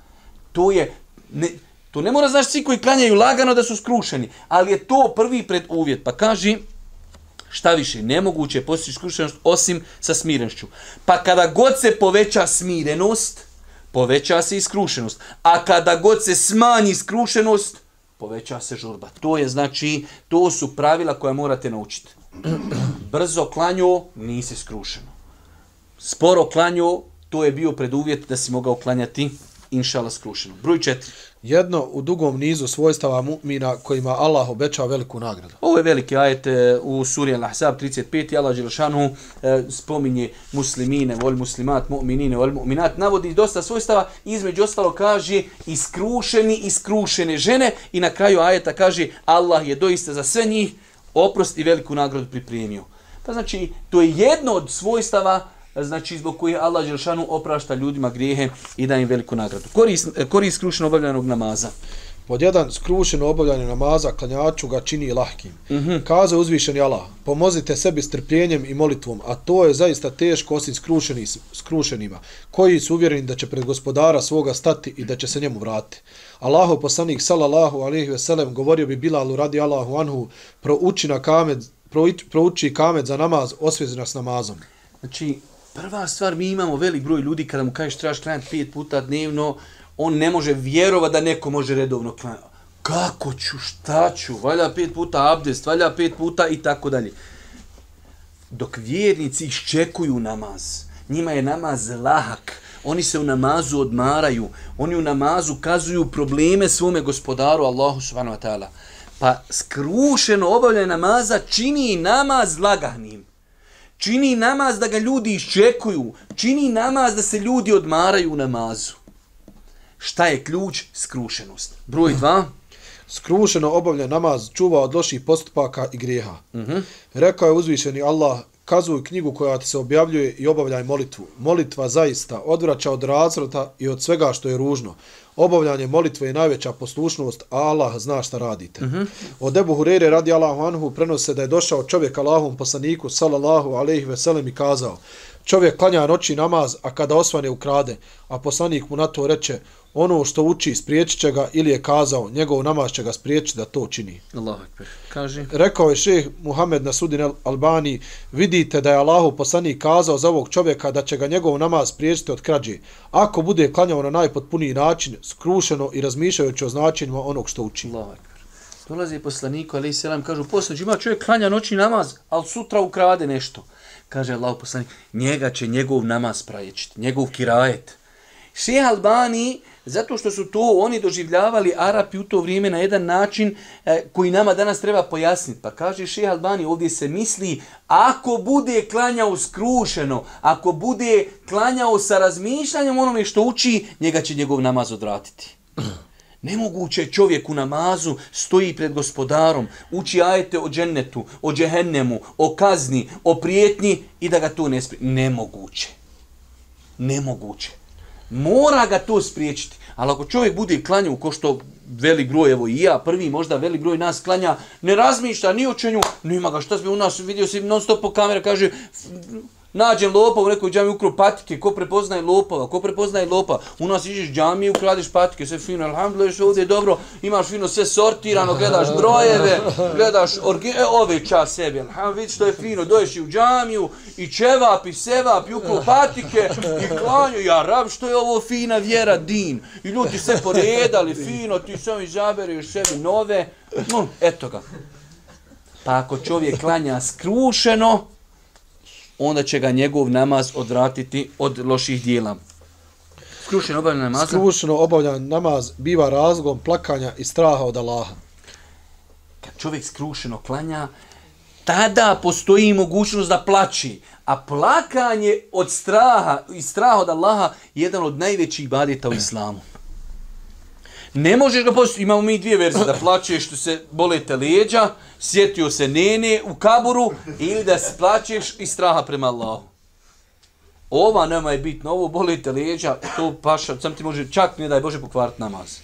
To je, ne, to ne mora znaš svi koji klanjaju lagano da su skrušeni, ali je to prvi preduvjet. Pa kaži, šta više, nemoguće je postići skrušenost osim sa smirenošću. Pa kada god se poveća smirenost, poveća se i skrušenost. A kada god se smanji skrušenost, poveća se žurba. To je znači, to su pravila koja morate naučiti. Brzo klanju, nisi skrušeno. Sporo klanju, to je bio preduvjet da si mogao klanjati inšala skrušeno. Broj četiri jedno u dugom nizu svojstava mu'mina kojima Allah obećao veliku nagradu. Ovo je veliki ajet e, u suri Al-Ahzab 35. Allah Đelšanu e, spominje muslimine, vol muslimat, mu'minine, vol mu'minat. Navodi dosta svojstava i između ostalo kaže iskrušeni, iskrušene žene i na kraju ajeta kaže Allah je doista za sve njih oprost i veliku nagradu pripremio. Pa znači, to je jedno od svojstava znači zbog koje Allah Đelšanu oprašta ljudima grijehe i da im veliku nagradu. Koris, koris skrušeno obavljanog namaza. Pod jedan skrušeno obavljanje namaza klanjaču ga čini lahkim. Mm -hmm. Kaza uzvišeni Allah, pomozite sebi strpljenjem i molitvom, a to je zaista teško osim skrušeni, skrušenima, koji su uvjereni da će pred gospodara svoga stati i da će se njemu vratiti. Allahu poslanik sallallahu alejhi ve sellem govorio bi Bilalu radi Allahu anhu prouči na kamet prouči kamet za namaz osvezi nas namazom. Znači Prva stvar, mi imamo velik broj ljudi kada mu kažeš trebaš klanjati pet puta dnevno, on ne može vjerovati da neko može redovno klanjati. Kako ću, šta ću, valja pet puta abdest, valja pet puta i tako dalje. Dok vjernici iščekuju namaz, njima je namaz lahak, oni se u namazu odmaraju, oni u namazu kazuju probleme svome gospodaru Allahu subhanahu wa ta'ala. Pa skrušeno obavljanje namaza čini namaz lagahnim. Čini namaz da ga ljudi iščekuju. Čini namaz da se ljudi odmaraju u namazu. Šta je ključ? Skrušenost. Broj dva. Skrušeno obavlja namaz čuva od loših postupaka i grijeha. Uh mhm. -huh. Rekao je uzvišeni Allah, kazuj knjigu koja ti se objavljuje i obavljaj molitvu. Molitva zaista odvraća od razvrata i od svega što je ružno obavljanje molitve je najveća poslušnost, a Allah zna šta radite. Uh mhm. -huh. Od Ebu Hurere radi Allahu anhu prenose da je došao čovjek Allahom poslaniku sallallahu alaihi veselem i kazao čovjek klanja noći namaz, a kada osvane ukrade, a poslanik mu na to reče ono što uči spriječit će ga ili je kazao njegov namaz će ga spriječiti da to čini. Allah kaže. Rekao je šeh Muhammed na sudin Albani, vidite da je Allahu poslanik kazao za ovog čovjeka da će ga njegov namaz spriječiti od krađe. Ako bude klanjao na najpotpuniji način, skrušeno i razmišljajući o značenjima onog što uči. Allah Dolazi poslanik, ali se nam kažu, posljedno ima čovjek klanja noći namaz, ali sutra ukrade nešto. Kaže Allah poslanik, njega će njegov namaz praječiti, njegov kirajet. Šeha Albani, Zato što su to oni doživljavali Arapi u to vrijeme na jedan način e, koji nama danas treba pojasniti. Pa kaže Šeha Albani, ovdje se misli, ako bude klanjao skrušeno, ako bude klanjao sa razmišljanjem onome što uči, njega će njegov namaz odratiti. Nemoguće čovjek u namazu stoji pred gospodarom, uči ajete o džennetu, o džehennemu, o kazni, o prijetnji i da ga to ne sprije. Nemoguće. Nemoguće mora ga to spriječiti. Ali ako čovjek bude klanja ko što veli broj, evo i ja, prvi možda veli broj nas klanja, ne razmišlja ni o čenju, nema ga šta smo u nas, vidio si non stop po kamera, kaže, Nađem lopa u nekoj džami ukro patike, ko prepoznaje lopova, ko prepoznaje lopa. U nas iđeš džami i ukradiš patike, sve fino, alhamdulillah, što ovdje je dobro, imaš fino sve sortirano, gledaš brojeve, gledaš orgi... e, ove čas sebi, alhamdulillah, vidi što je fino, doješ i u džamiju, i čevap, i sevap, i ukro patike, i klanju, ja rab, što je ovo fina vjera, din. I ljudi se poredali, fino, ti sam izabereš sebi nove, no, eto ga. Pa ako čovjek klanja skrušeno, onda će ga njegov namaz odvratiti od loših dijela. Skrušeno obavljanje namaza? Skrušeno obavljan namaz biva razlogom plakanja i straha od Allaha. Kad čovjek skrušeno klanja, tada postoji mogućnost da plaći. A plakanje od straha i straha od Allaha je jedan od najvećih badeta u islamu. Ne možeš ga postaviti, imamo mi dvije verzije, da plaćeš što se bolete leđa, sjetio se nene u kaburu, ili da se plaćeš iz straha prema Allahu. Ova nema je bitno, ovo bolete leđa, to paša, sam ti može čak ne daj Bože pokvariti namaz.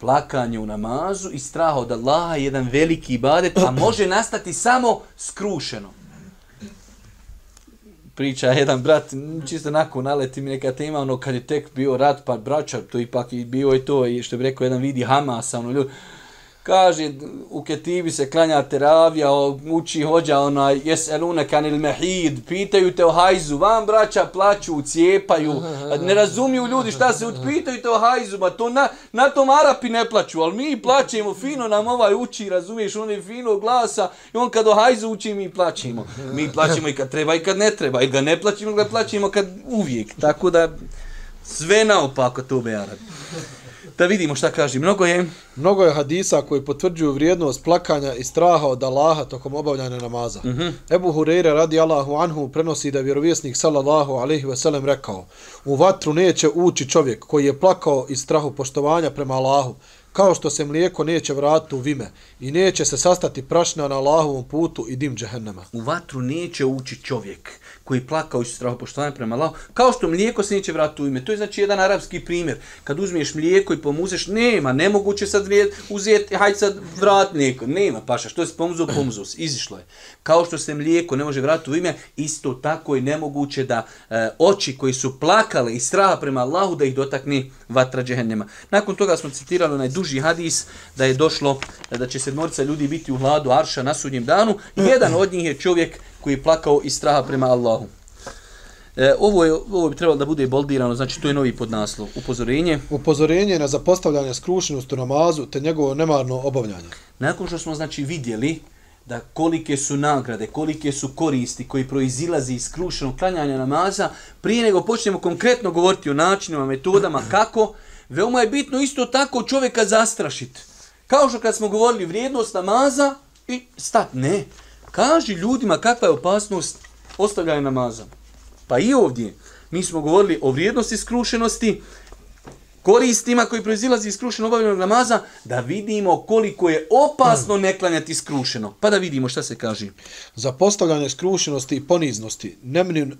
Plakanje u namazu i straha od Allaha je jedan veliki ibadet, a može nastati samo skrušeno priča jedan brat, čisto nakon naleti mi neka tema, ono kad je tek bio rat, pa braća, to ipak i bio je to, i što bi rekao jedan vidi Hamasa, ono ljudi, kaže u ketibi se klanja teravija, uči hođa ona jes elune kanil mehid, pitaju te o hajzu, vam braća plaću, cijepaju, ne razumiju ljudi šta se pitaju te o hajzu, ma to na, na tom Arapi ne plaću, ali mi plaćemo fino, nam ovaj uči, razumiješ, on je fino glasa i on kad o hajzu uči mi plaćemo. Mi plaćemo i kad treba i kad ne treba, i ga ne plaćemo, ga plaćemo kad uvijek, tako da sve naopako to be Arapi. Da vidimo šta kaže. Mnogo je... Mnogo je hadisa koji potvrđuju vrijednost plakanja i straha od Allaha tokom obavljanja namaza. Mm -hmm. Ebu Hureyre radi Allahu anhu prenosi da je vjerovjesnik sallallahu alaihi ve sellem rekao u vatru neće ući čovjek koji je plakao iz strahu poštovanja prema Allahu kao što se mlijeko neće vratiti u vime i neće se sastati prašna na Allahovom putu i dim džehennema. U vatru neće ući čovjek koji plakao iz strahopoštovanja prema Allahu, kao što mlijeko se neće vratiti u ime. To je znači jedan arapski primjer. Kad uzmiješ mlijeko i pomuzeš, nema, nemoguće sad uzeti, hajde sad vrat mlijeko. Nema, paša, što se pomuzao, pomuzao se, izišlo je. Kao što se mlijeko ne može vratiti u ime, isto tako je nemoguće da e, oči koji su plakale iz straha prema Allahu, da ih dotakne vatra džehennema. Nakon toga smo citirali onaj duži hadis da je došlo da će sedmorica ljudi biti u hladu Arša na sudnjem danu. Jedan od njih je čovjek koji je plakao iz straha prema Allahu. E, ovo, je, ovo bi trebalo da bude boldirano, znači to je novi podnaslov. Upozorenje. Upozorenje na zapostavljanje skrušenosti u namazu te njegovo nemarno obavljanje. Nakon što smo znači vidjeli da kolike su nagrade, kolike su koristi koji proizilazi iz skrušenog klanjanja namaza, prije nego počnemo konkretno govoriti o načinima, metodama, kako, veoma je bitno isto tako čovjeka zastrašiti. Kao što kad smo govorili vrijednost namaza i stat, ne, Kaži ljudima kakva je opasnost ostavljanja namaza. Pa i ovdje mi smo govorili o vrijednosti skrušenosti, koristima koji proizilazi iz skrušeno obavljenog namaza, da vidimo koliko je opasno ne klanjati skrušeno. Pa da vidimo šta se kaže. Za postavljanje skrušenosti i poniznosti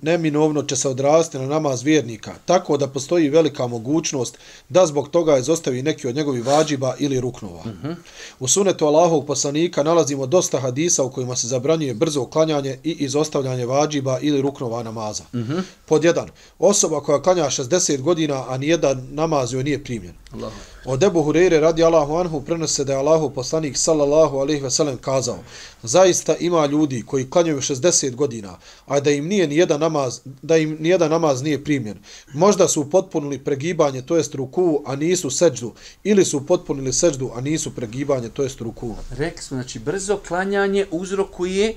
neminovno će se odrasti na namaz vjernika, tako da postoji velika mogućnost da zbog toga izostavi neki od njegovih vađiba ili ruknova. Uh -huh. U sunetu Allahovog poslanika nalazimo dosta hadisa u kojima se zabranjuje brzo klanjanje i izostavljanje vađiba ili ruknova namaza. Uh -huh. Pod jedan, osoba koja klanja 60 godina, a nijedan namaz joj nije primljen. Allah. Od Ebu Hureyre radi Allahu anhu prenose da je Allahu poslanik sallallahu alaihi veselem kazao zaista ima ljudi koji klanjaju 60 godina, a da im nije nijedan namaz, da im nijedan namaz nije primljen. Možda su potpunili pregibanje, to jest ruku, a nisu seđdu, ili su potpunili seđdu, a nisu pregibanje, to jest ruku. Rekli smo, znači brzo klanjanje uzrokuje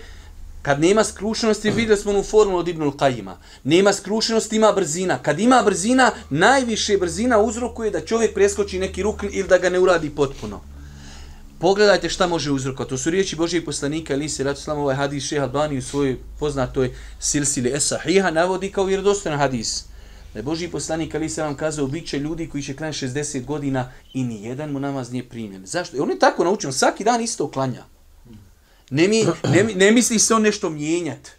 Kad nema skrušenosti, videli smo onu formulu od Ibnul Qajima. Nema skrušenosti, ima brzina. Kad ima brzina, najviše brzina uzrokuje da čovjek preskoči neki rukn ili da ga ne uradi potpuno. Pogledajte šta može uzrokovati. To su riječi Božijeg poslanika, ili se ratu slamu ovaj hadis šeha Albani u svojoj poznatoj silsili Esahiha navodi kao vjerodostojan hadis. Da je Božiji poslanik, ali se vam kazao, bit će ljudi koji će klanjati 60 godina i ni jedan mu namaz nije primljen. Zašto? I on je tako naučen, svaki dan isto klanja. Ne, mi, ne, ne misli se on nešto mijenjat.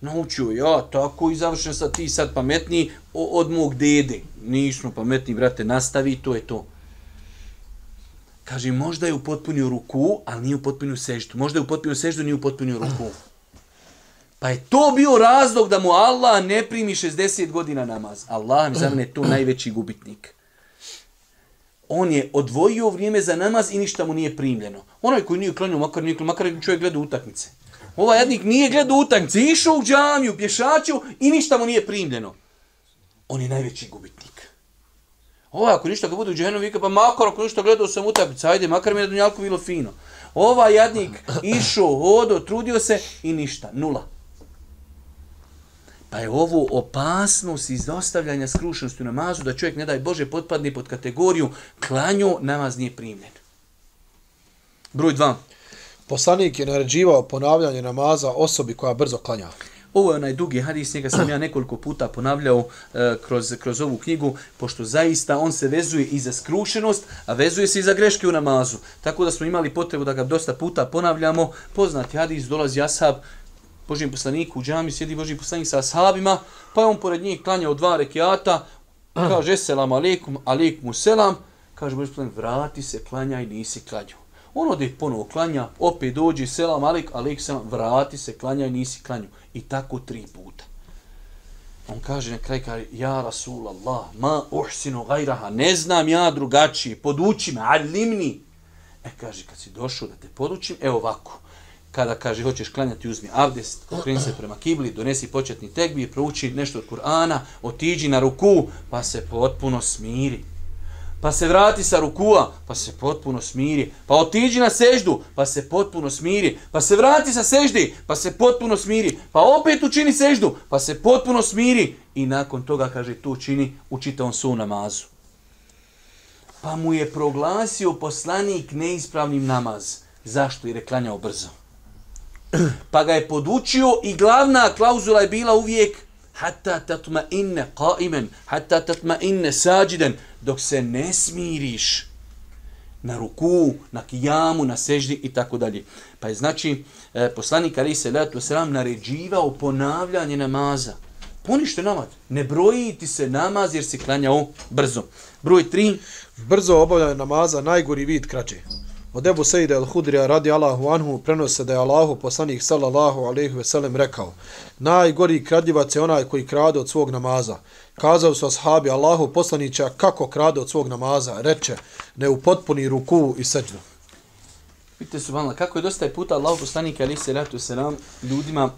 Naučio, ja, tako i završen sa ti sad pametniji od mog dede. Nismo pametni, brate, nastavi, to je to. Kaže, možda je u potpunju ruku, ali nije u potpunju seždu. Možda je u potpunju seždu, nije u potpunju ruku. Pa je to bio razlog da mu Allah ne primi 60 godina namaz. Allah mi za mene je to najveći gubitnik. On je odvojio vrijeme za namaz i ništa mu nije primljeno. Onaj koji nije klanio, makar nije klanio, makar čovjek gleda utakmice. Ovaj jednik nije gledao utakmice, išao u džamiju, pješačio i ništa mu nije primljeno. On je najveći gubitnik. Ovaj ako ništa ga bude u džahenu vika, pa makar ako ništa gledao sam utakmice, ajde, makar mi je dunjalko bilo fino. Ovaj jednik išao, hodo, trudio se i ništa, nula. Pa je ovo opasnost izostavljanja skrušenosti u namazu, da čovjek, ne daj Bože, potpadne pod kategoriju klanju, namaz nije primljen. Broj 2. Poslanik je naređivao ponavljanje namaza osobi koja brzo klanja. Ovo je onaj dugi hadis, njega sam ja nekoliko puta ponavljao e, kroz, kroz ovu knjigu, pošto zaista on se vezuje i za skrušenost, a vezuje se i za greške u namazu. Tako da smo imali potrebu da ga dosta puta ponavljamo. Poznati hadis, dolazi Asab, Božijem poslaniku u džami, sjedi Božiji poslanik sa ashabima, pa je on pored njih klanjao dva rekiata, kaže selam alaikum, alaikum selam, kaže Božiji poslanik, vrati se, klanjaj, nisi klanjao. On ode ponovo klanja, opet dođe, selam alik, alik selam, vrati se, klanjaj, nisi klanjao. I tako tri puta. On kaže na kraj, kaže, ja Rasulallah, ma uhsinu gajraha, ne znam ja drugačije, poduči me, alimni. E kaže, kad si došao da te podučim, evo ovako, kada kaže hoćeš klanjati uzmi abdest, okreni se prema kibli, donesi početni tekbir, prouči nešto od Kur'ana, otiđi na ruku, pa se potpuno smiri. Pa se vrati sa rukua, pa se potpuno smiri. Pa otiđi na seždu, pa se potpuno smiri. Pa se vrati sa seždi, pa se potpuno smiri. Pa opet učini seždu, pa se potpuno smiri. I nakon toga, kaže, to učini u čitavom su namazu. Pa mu je proglasio poslanik neispravnim namaz. Zašto? Jer je klanjao brzo pa ga je podučio i glavna klauzula je bila uvijek hatta tatma inne qaimen, hatta tatma inne sađiden, dok se ne smiriš na ruku, na kijamu, na seždi i tako dalje. Pa je znači e, poslanik Ali se letu sram naređivao ponavljanje namaza. Ponište namaz. Ne broji ti se namaz jer si klanjao brzo. Broj 3. Brzo obavljanje namaza najgori vid kraće. Od Ebu Sejde al-Hudrija radi Allahu anhu prenose da je Allahu poslanik sallallahu alaihi ve sellem rekao Najgori kradljivac je onaj koji krade od svog namaza. Kazao su ashabi Allahu poslanića kako krade od svog namaza. Reče, ne u ruku i seđu. Vidite su vanla, kako je dosta je puta Allahu poslanik alaihi sallatu sallam ljudima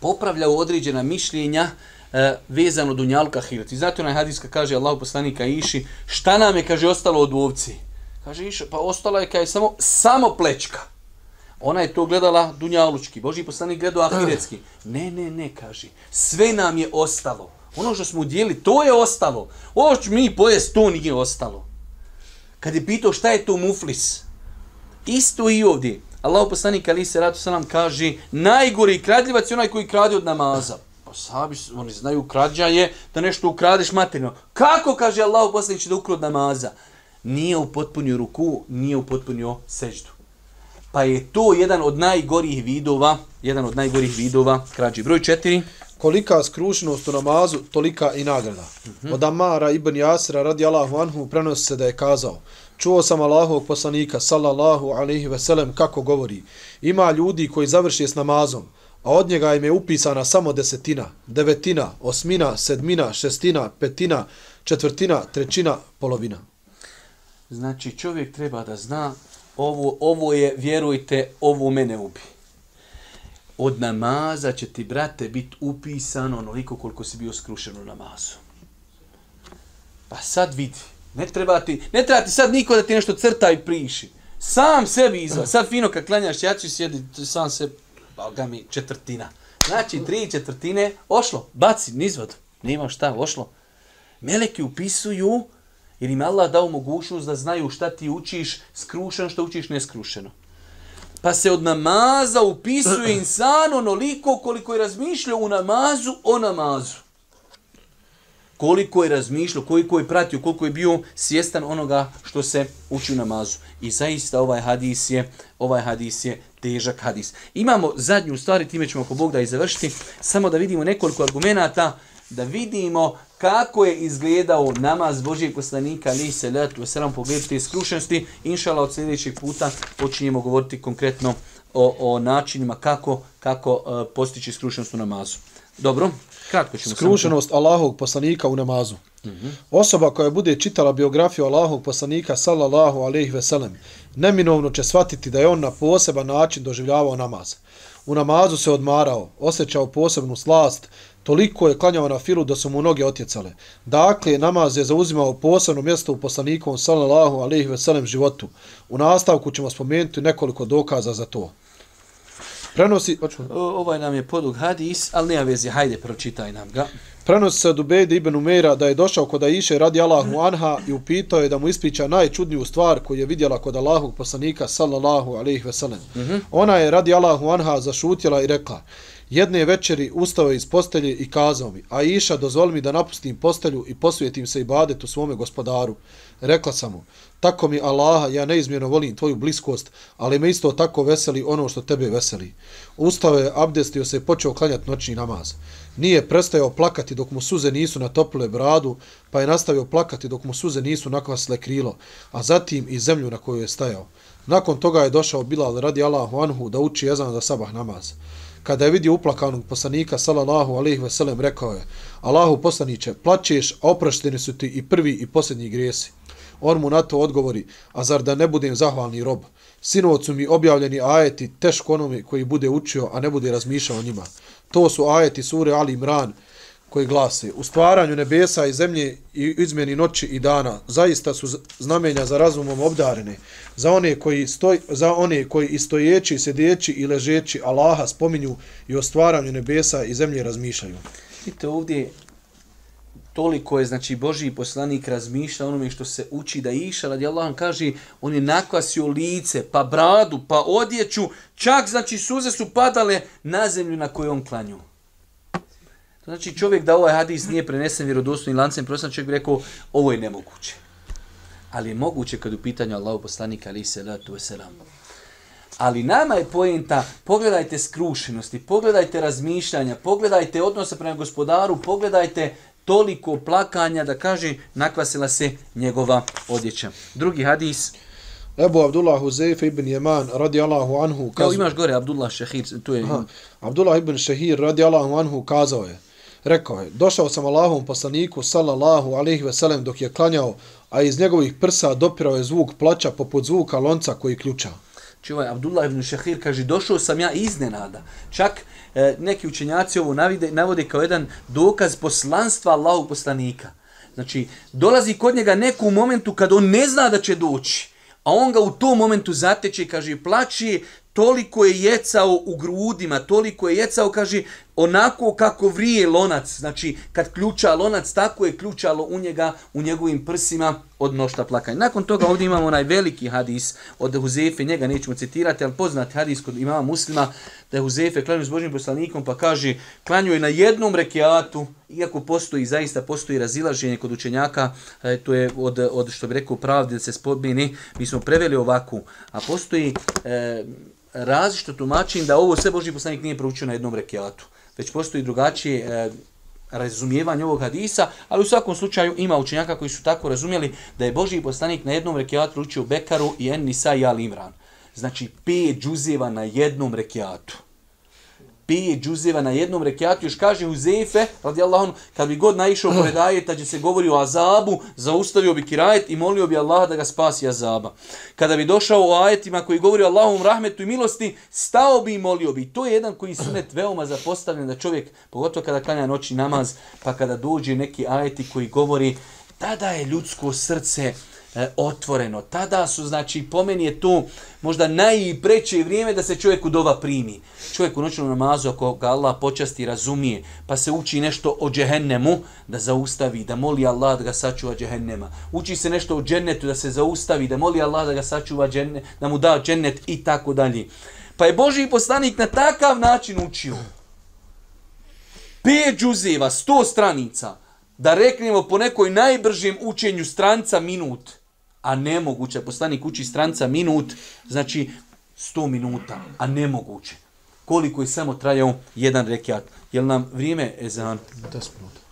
popravljao određena mišljenja e, vezano dunjalka hirati. Zato onaj hadiska kaže Allahu poslanika iši, šta nam je, kaže, ostalo od ovci? Kaže, iša, pa ostala je kaj samo, samo plečka. Ona je to gledala dunjalučki. Boži poslanik gledao ahiretski. Ne, ne, ne, kaže. Sve nam je ostalo. Ono što smo udjeli, to je ostalo. Ovo što mi pojest, to nije ostalo. Kad je pitao šta je to muflis, isto i ovdje. Allah poslanik Ali se ratu salam kaže, najgori kradljivac je onaj koji krade od namaza. Pa sabi, oni znaju krađa je da nešto ukradeš materijalno. Kako kaže Allah poslanik da ukrad namaza? Nije upotpunio ruku, nije upotpunio seždu. Pa je to jedan od najgorih vidova, jedan od najgorih vidova krađi. Broj četiri. Kolika skrušenost u namazu, tolika i nagrada. Uh mhm. -huh. Od Amara ibn Jasira radi Allahu anhu prenosi se da je kazao Čuo sam Allahovog poslanika, sallallahu alaihi ve sellem, kako govori. Ima ljudi koji završi s namazom, a od njega im je upisana samo desetina, devetina, osmina, sedmina, šestina, petina, četvrtina, trećina, polovina. Znači čovjek treba da zna ovo, ovo je, vjerujte, ovo mene ubi. Od namaza će ti, brate, biti upisano onoliko koliko si bio skrušen u namazu. Pa sad vidi. Ne treba ti, ne treba ti sad niko da ti nešto crta i priši. Sam sebi izva. Sad fino kad klanjaš, ja ću sjedi sam se, ga mi, četvrtina. Znači, tri četvrtine, ošlo, baci, nizvod. nema šta, ošlo. Meleki upisuju, Jer im Allah dao mogućnost da znaju šta ti učiš skrušeno, što učiš neskrušeno. Pa se od namaza upisuje insan onoliko koliko je razmišljao u namazu o namazu. Koliko je razmišljao, koliko je pratio, koliko je bio svjestan onoga što se uči u namazu. I zaista ovaj hadis je, ovaj hadis je težak hadis. Imamo zadnju stvari, time ćemo ako Bog da i završiti, samo da vidimo nekoliko argumenta, da vidimo kako je izgledao namaz Božijeg poslanika ali se letu selam pogled te skrušenosti inšala od sljedećeg puta počinjemo govoriti konkretno o, o načinima kako, kako uh, postići skrušenost u namazu. Dobro, kratko ćemo Skrušenost Allahovog poslanika u namazu. Uh -huh. Osoba koja bude čitala biografiju Allahovog poslanika sallallahu alejhi ve sellem neminovno će shvatiti da je on na poseban način doživljavao namaz. U namazu se odmarao, osjećao posebnu slast, toliko je klanjao na filu da su mu noge otjecale. Dakle, namaz je zauzimao posebno mjesto u poslanikovom sallallahu alejhi ve sellem životu. U nastavku ćemo spomenuti nekoliko dokaza za to. Prenosi, O, ovaj nam je podug hadis, ali nema veze, hajde, pročitaj nam ga. Prenosi se od Ubejde ibn Umeira da je došao kod Aisha radi Allahu anha i upitao je da mu ispriča najčudniju stvar koju je vidjela kod Allahog poslanika sallallahu alejhi ve sellem. Mm -hmm. Ona je radi Allahu anha zašutjela i rekla: Jedne večeri ustao je iz postelje i kazao mi, Aisha, dozvoli mi da napustim postelju i posvijetim se ibadetu svome gospodaru. Rekla sam mu, tako mi Allaha, ja neizmjerno volim tvoju bliskost, ali me isto tako veseli ono što tebe veseli. Ustao je, abdestio se i počeo klanjati noćni namaz. Nije prestajao plakati dok mu suze nisu natopile bradu, pa je nastavio plakati dok mu suze nisu nakvasle krilo, a zatim i zemlju na kojoj je stajao. Nakon toga je došao Bilal radi Allahu anhu da uči jezan za sabah namaz. Kada je vidio uplakanog poslanika, sallallahu alaihi ve sellem, rekao je, Allahu poslaniće, plaćeš, a oprašteni su ti i prvi i posljednji grijesi. On mu na to odgovori, a zar da ne budem zahvalni rob? Sinovcu mi objavljeni ajeti teško onome koji bude učio, a ne bude razmišljao o njima. To su ajeti sure Ali Imran, koji glase u stvaranju nebesa i zemlje i izmjeni noći i dana zaista su znamenja za razumom obdarene za one koji stoj za one koji istojeći sjedeći i ležeći Allaha spominju i o stvaranju nebesa i zemlje razmišljaju Vidite ovdje toliko je znači Božji poslanik razmišlja onome što se uči da iša radi Allah kaže on je nakvasio lice pa bradu pa odjeću čak znači suze su padale na zemlju na kojoj on klanju To znači čovjek da ovaj hadis nije prenesen vjerodostojnim lancem, prosto čovjek bi rekao ovo je nemoguće. Ali je moguće kad u pitanju Allahu poslanika ali se salatu wasalam. Ali nama je poenta, pogledajte skrušenosti, pogledajte razmišljanja, pogledajte odnose prema gospodaru, pogledajte toliko plakanja da kaže nakvasila se njegova odjeća. Drugi hadis. Ebu Abdullah Huzeyf ibn Jeman radi Allahu anhu kazao... Kao imaš gore Abdullah Šehir, tu je... Aha, Abdullah ibn Šehir radi Allahu anhu kazao je. Rekao je, došao sam Allahom poslaniku, sallallahu alaihi veselem, dok je klanjao, a iz njegovih prsa dopirao je zvuk plaća poput zvuka lonca koji ključa. Čuvaj, Abdullah ibn Šahir kaže, došao sam ja iznenada. Čak e, neki učenjaci ovo navide, navode kao jedan dokaz poslanstva Allahu poslanika. Znači, dolazi kod njega neku momentu kad on ne zna da će doći. A on ga u tom momentu zateče i kaže, plaći, toliko je jecao u grudima, toliko je jecao, kaže, onako kako vrije lonac, znači kad ključa lonac, tako je ključalo u njega, u njegovim prsima od nošta plakanja. Nakon toga ovdje imamo onaj veliki hadis od Huzefe, njega nećemo citirati, ali poznat hadis kod imama muslima, da je Huzefe klanio s Božim poslanikom, pa kaže, klanio je na jednom rekiatu, iako postoji, zaista postoji razilaženje kod učenjaka, e, to je od, od što bi rekao pravdi da se spodbini, mi smo preveli ovako, a postoji e, različito tumačenje da ovo sve Božji poslanik nije proučio na jednom rekiatu već postoji drugačije e, razumijevanje ovog hadisa, ali u svakom slučaju ima učenjaka koji su tako razumjeli da je Božji poslanik na jednom rekiatu učio Bekaru i En Nisa i Al Imran. Znači, pet džuzeva na jednom rekiatu pije džuzeva na jednom rekiatu, još kaže Uzefe, radi Allahom, kad bi god naišao pored ajeta, gdje se govori o azabu, zaustavio bi kirajet i molio bi Allaha da ga spasi azaba. Kada bi došao o ajetima koji govori o Allahom rahmetu i milosti, stao bi i molio bi. To je jedan koji sunet veoma zapostavljen da čovjek, pogotovo kada klanja noći namaz, pa kada dođe neki ajeti koji govori, tada je ljudsko srce, e, otvoreno. Tada su, znači, po meni je to možda najpreće vrijeme da se čovjek u dova primi. Čovjek u noćnom namazu, ako ga Allah počasti razumije, pa se uči nešto o džehennemu, da zaustavi, da moli Allah da ga sačuva džehennema. Uči se nešto o džennetu, da se zaustavi, da moli Allah da ga sačuva džennet, da mu da džennet i tako dalje. Pa je Boži poslanik na takav način učio. Pet džuzeva, sto stranica, da reknemo po nekoj najbržem učenju stranca minut a nemoguće, poslanik uči stranca minut, znači 100 minuta, a nemoguće. Koliko je samo trajao jedan rekiat? Jel nam vrijeme ezan? 10 minuta.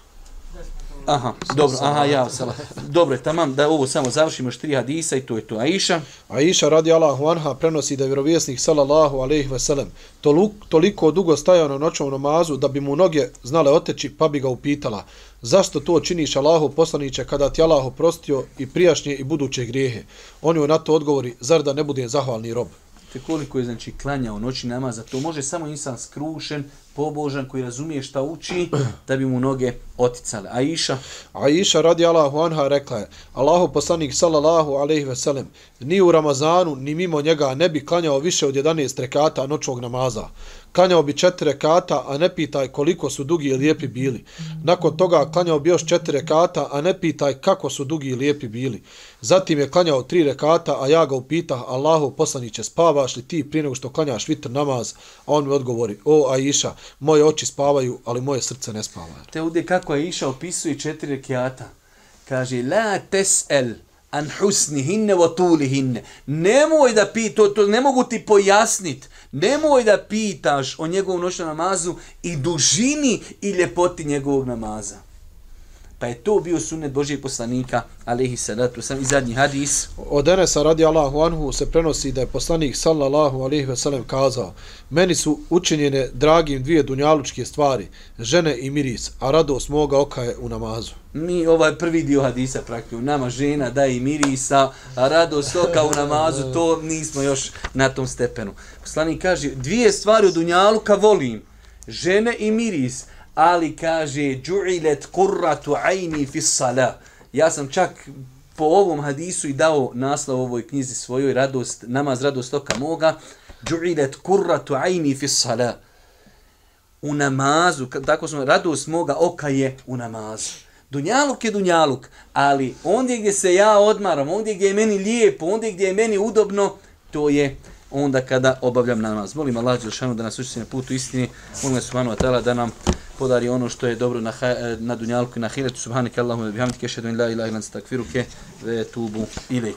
Aha, dobro, aha, ja, sala. Dobro tamam, da ovo samo završimo još tri hadisa i to je to. Aisha? Aisha radi Allahu anha prenosi da je vjerovjesnik sallallahu alejhi ve sellem toliko, toliko dugo stajao na noćnom namazu da bi mu noge znale oteći pa bi ga upitala zašto to činiš Allahu poslanice kada ti Allah oprostio i prijašnje i buduće grijehe. On joj na to odgovori zar da ne budem zahvalni rob. Te koliko je znači klanjao noći namaza, to može samo insan skrušen, pobožan koji razumije šta uči da bi mu noge oticale. A Iša? A Iša radi Allahu anha rekla je, Allahu poslanik sallallahu alejhi ve sellem, ni u Ramazanu ni mimo njega ne bi klanjao više od 11 rekata noćnog namaza. Klanjao bi četiri rekata, a ne pitaj koliko su dugi i lijepi bili. Nakon toga klanjao bi još četiri rekata, a ne pitaj kako su dugi i lijepi bili. Zatim je klanjao tri rekata, a ja ga upitah, Allahu poslaniće, spavaš li ti prije nego što klanjaš vitr namaz? A on mi odgovori, o Aisha, moje oči spavaju, ali moje srce ne spava. Te ovdje kako je Aisha opisuje četiri rekata. Kaže, la tes'el an husnihinne wa tulihinne. Nemoj da pi, to, to ne mogu ti pojasnit. Nemoj da pitaš o njegovom noćnom namazu i dužini i ljepoti njegovog namaza. Pa je to bio sunnet Božijeg poslanika, alaihi salatu sam i zadnji hadis. Od Enesa radi Allahu anhu se prenosi da je poslanik sallallahu alaihi ve sellem kazao Meni su učinjene dragim dvije dunjalučke stvari, žene i miris, a radost moga oka je u namazu. Mi ovaj prvi dio hadisa praktiju, nama žena da i mirisa, a radost oka u namazu, to nismo još na tom stepenu. Poslanik kaže, dvije stvari u dunjaluka volim, žene i miris, ali kaže ju'ilet kurratu ajni fi sala ja sam čak po ovom hadisu i dao naslov ovoj knjizi svojoj radost namaz radost oka moga ju'ilet kurratu ajni fi sala u namazu tako smo radost moga oka je u namazu Dunjaluk je dunjaluk, ali ondje gdje se ja odmaram, ondje gdje je meni lijepo, ondje gdje je meni udobno, to je onda kada obavljam namaz. Molim Allah Đelšanu da nas učiti na putu istini. Molim Allah Subhanu Atala da nam podari ono što je dobro na, e, na dunjalku i na hiretu. Subhanike Allahumma bihamdike, šedun la ilaha ilan stakfiruke, ve tubu ilik.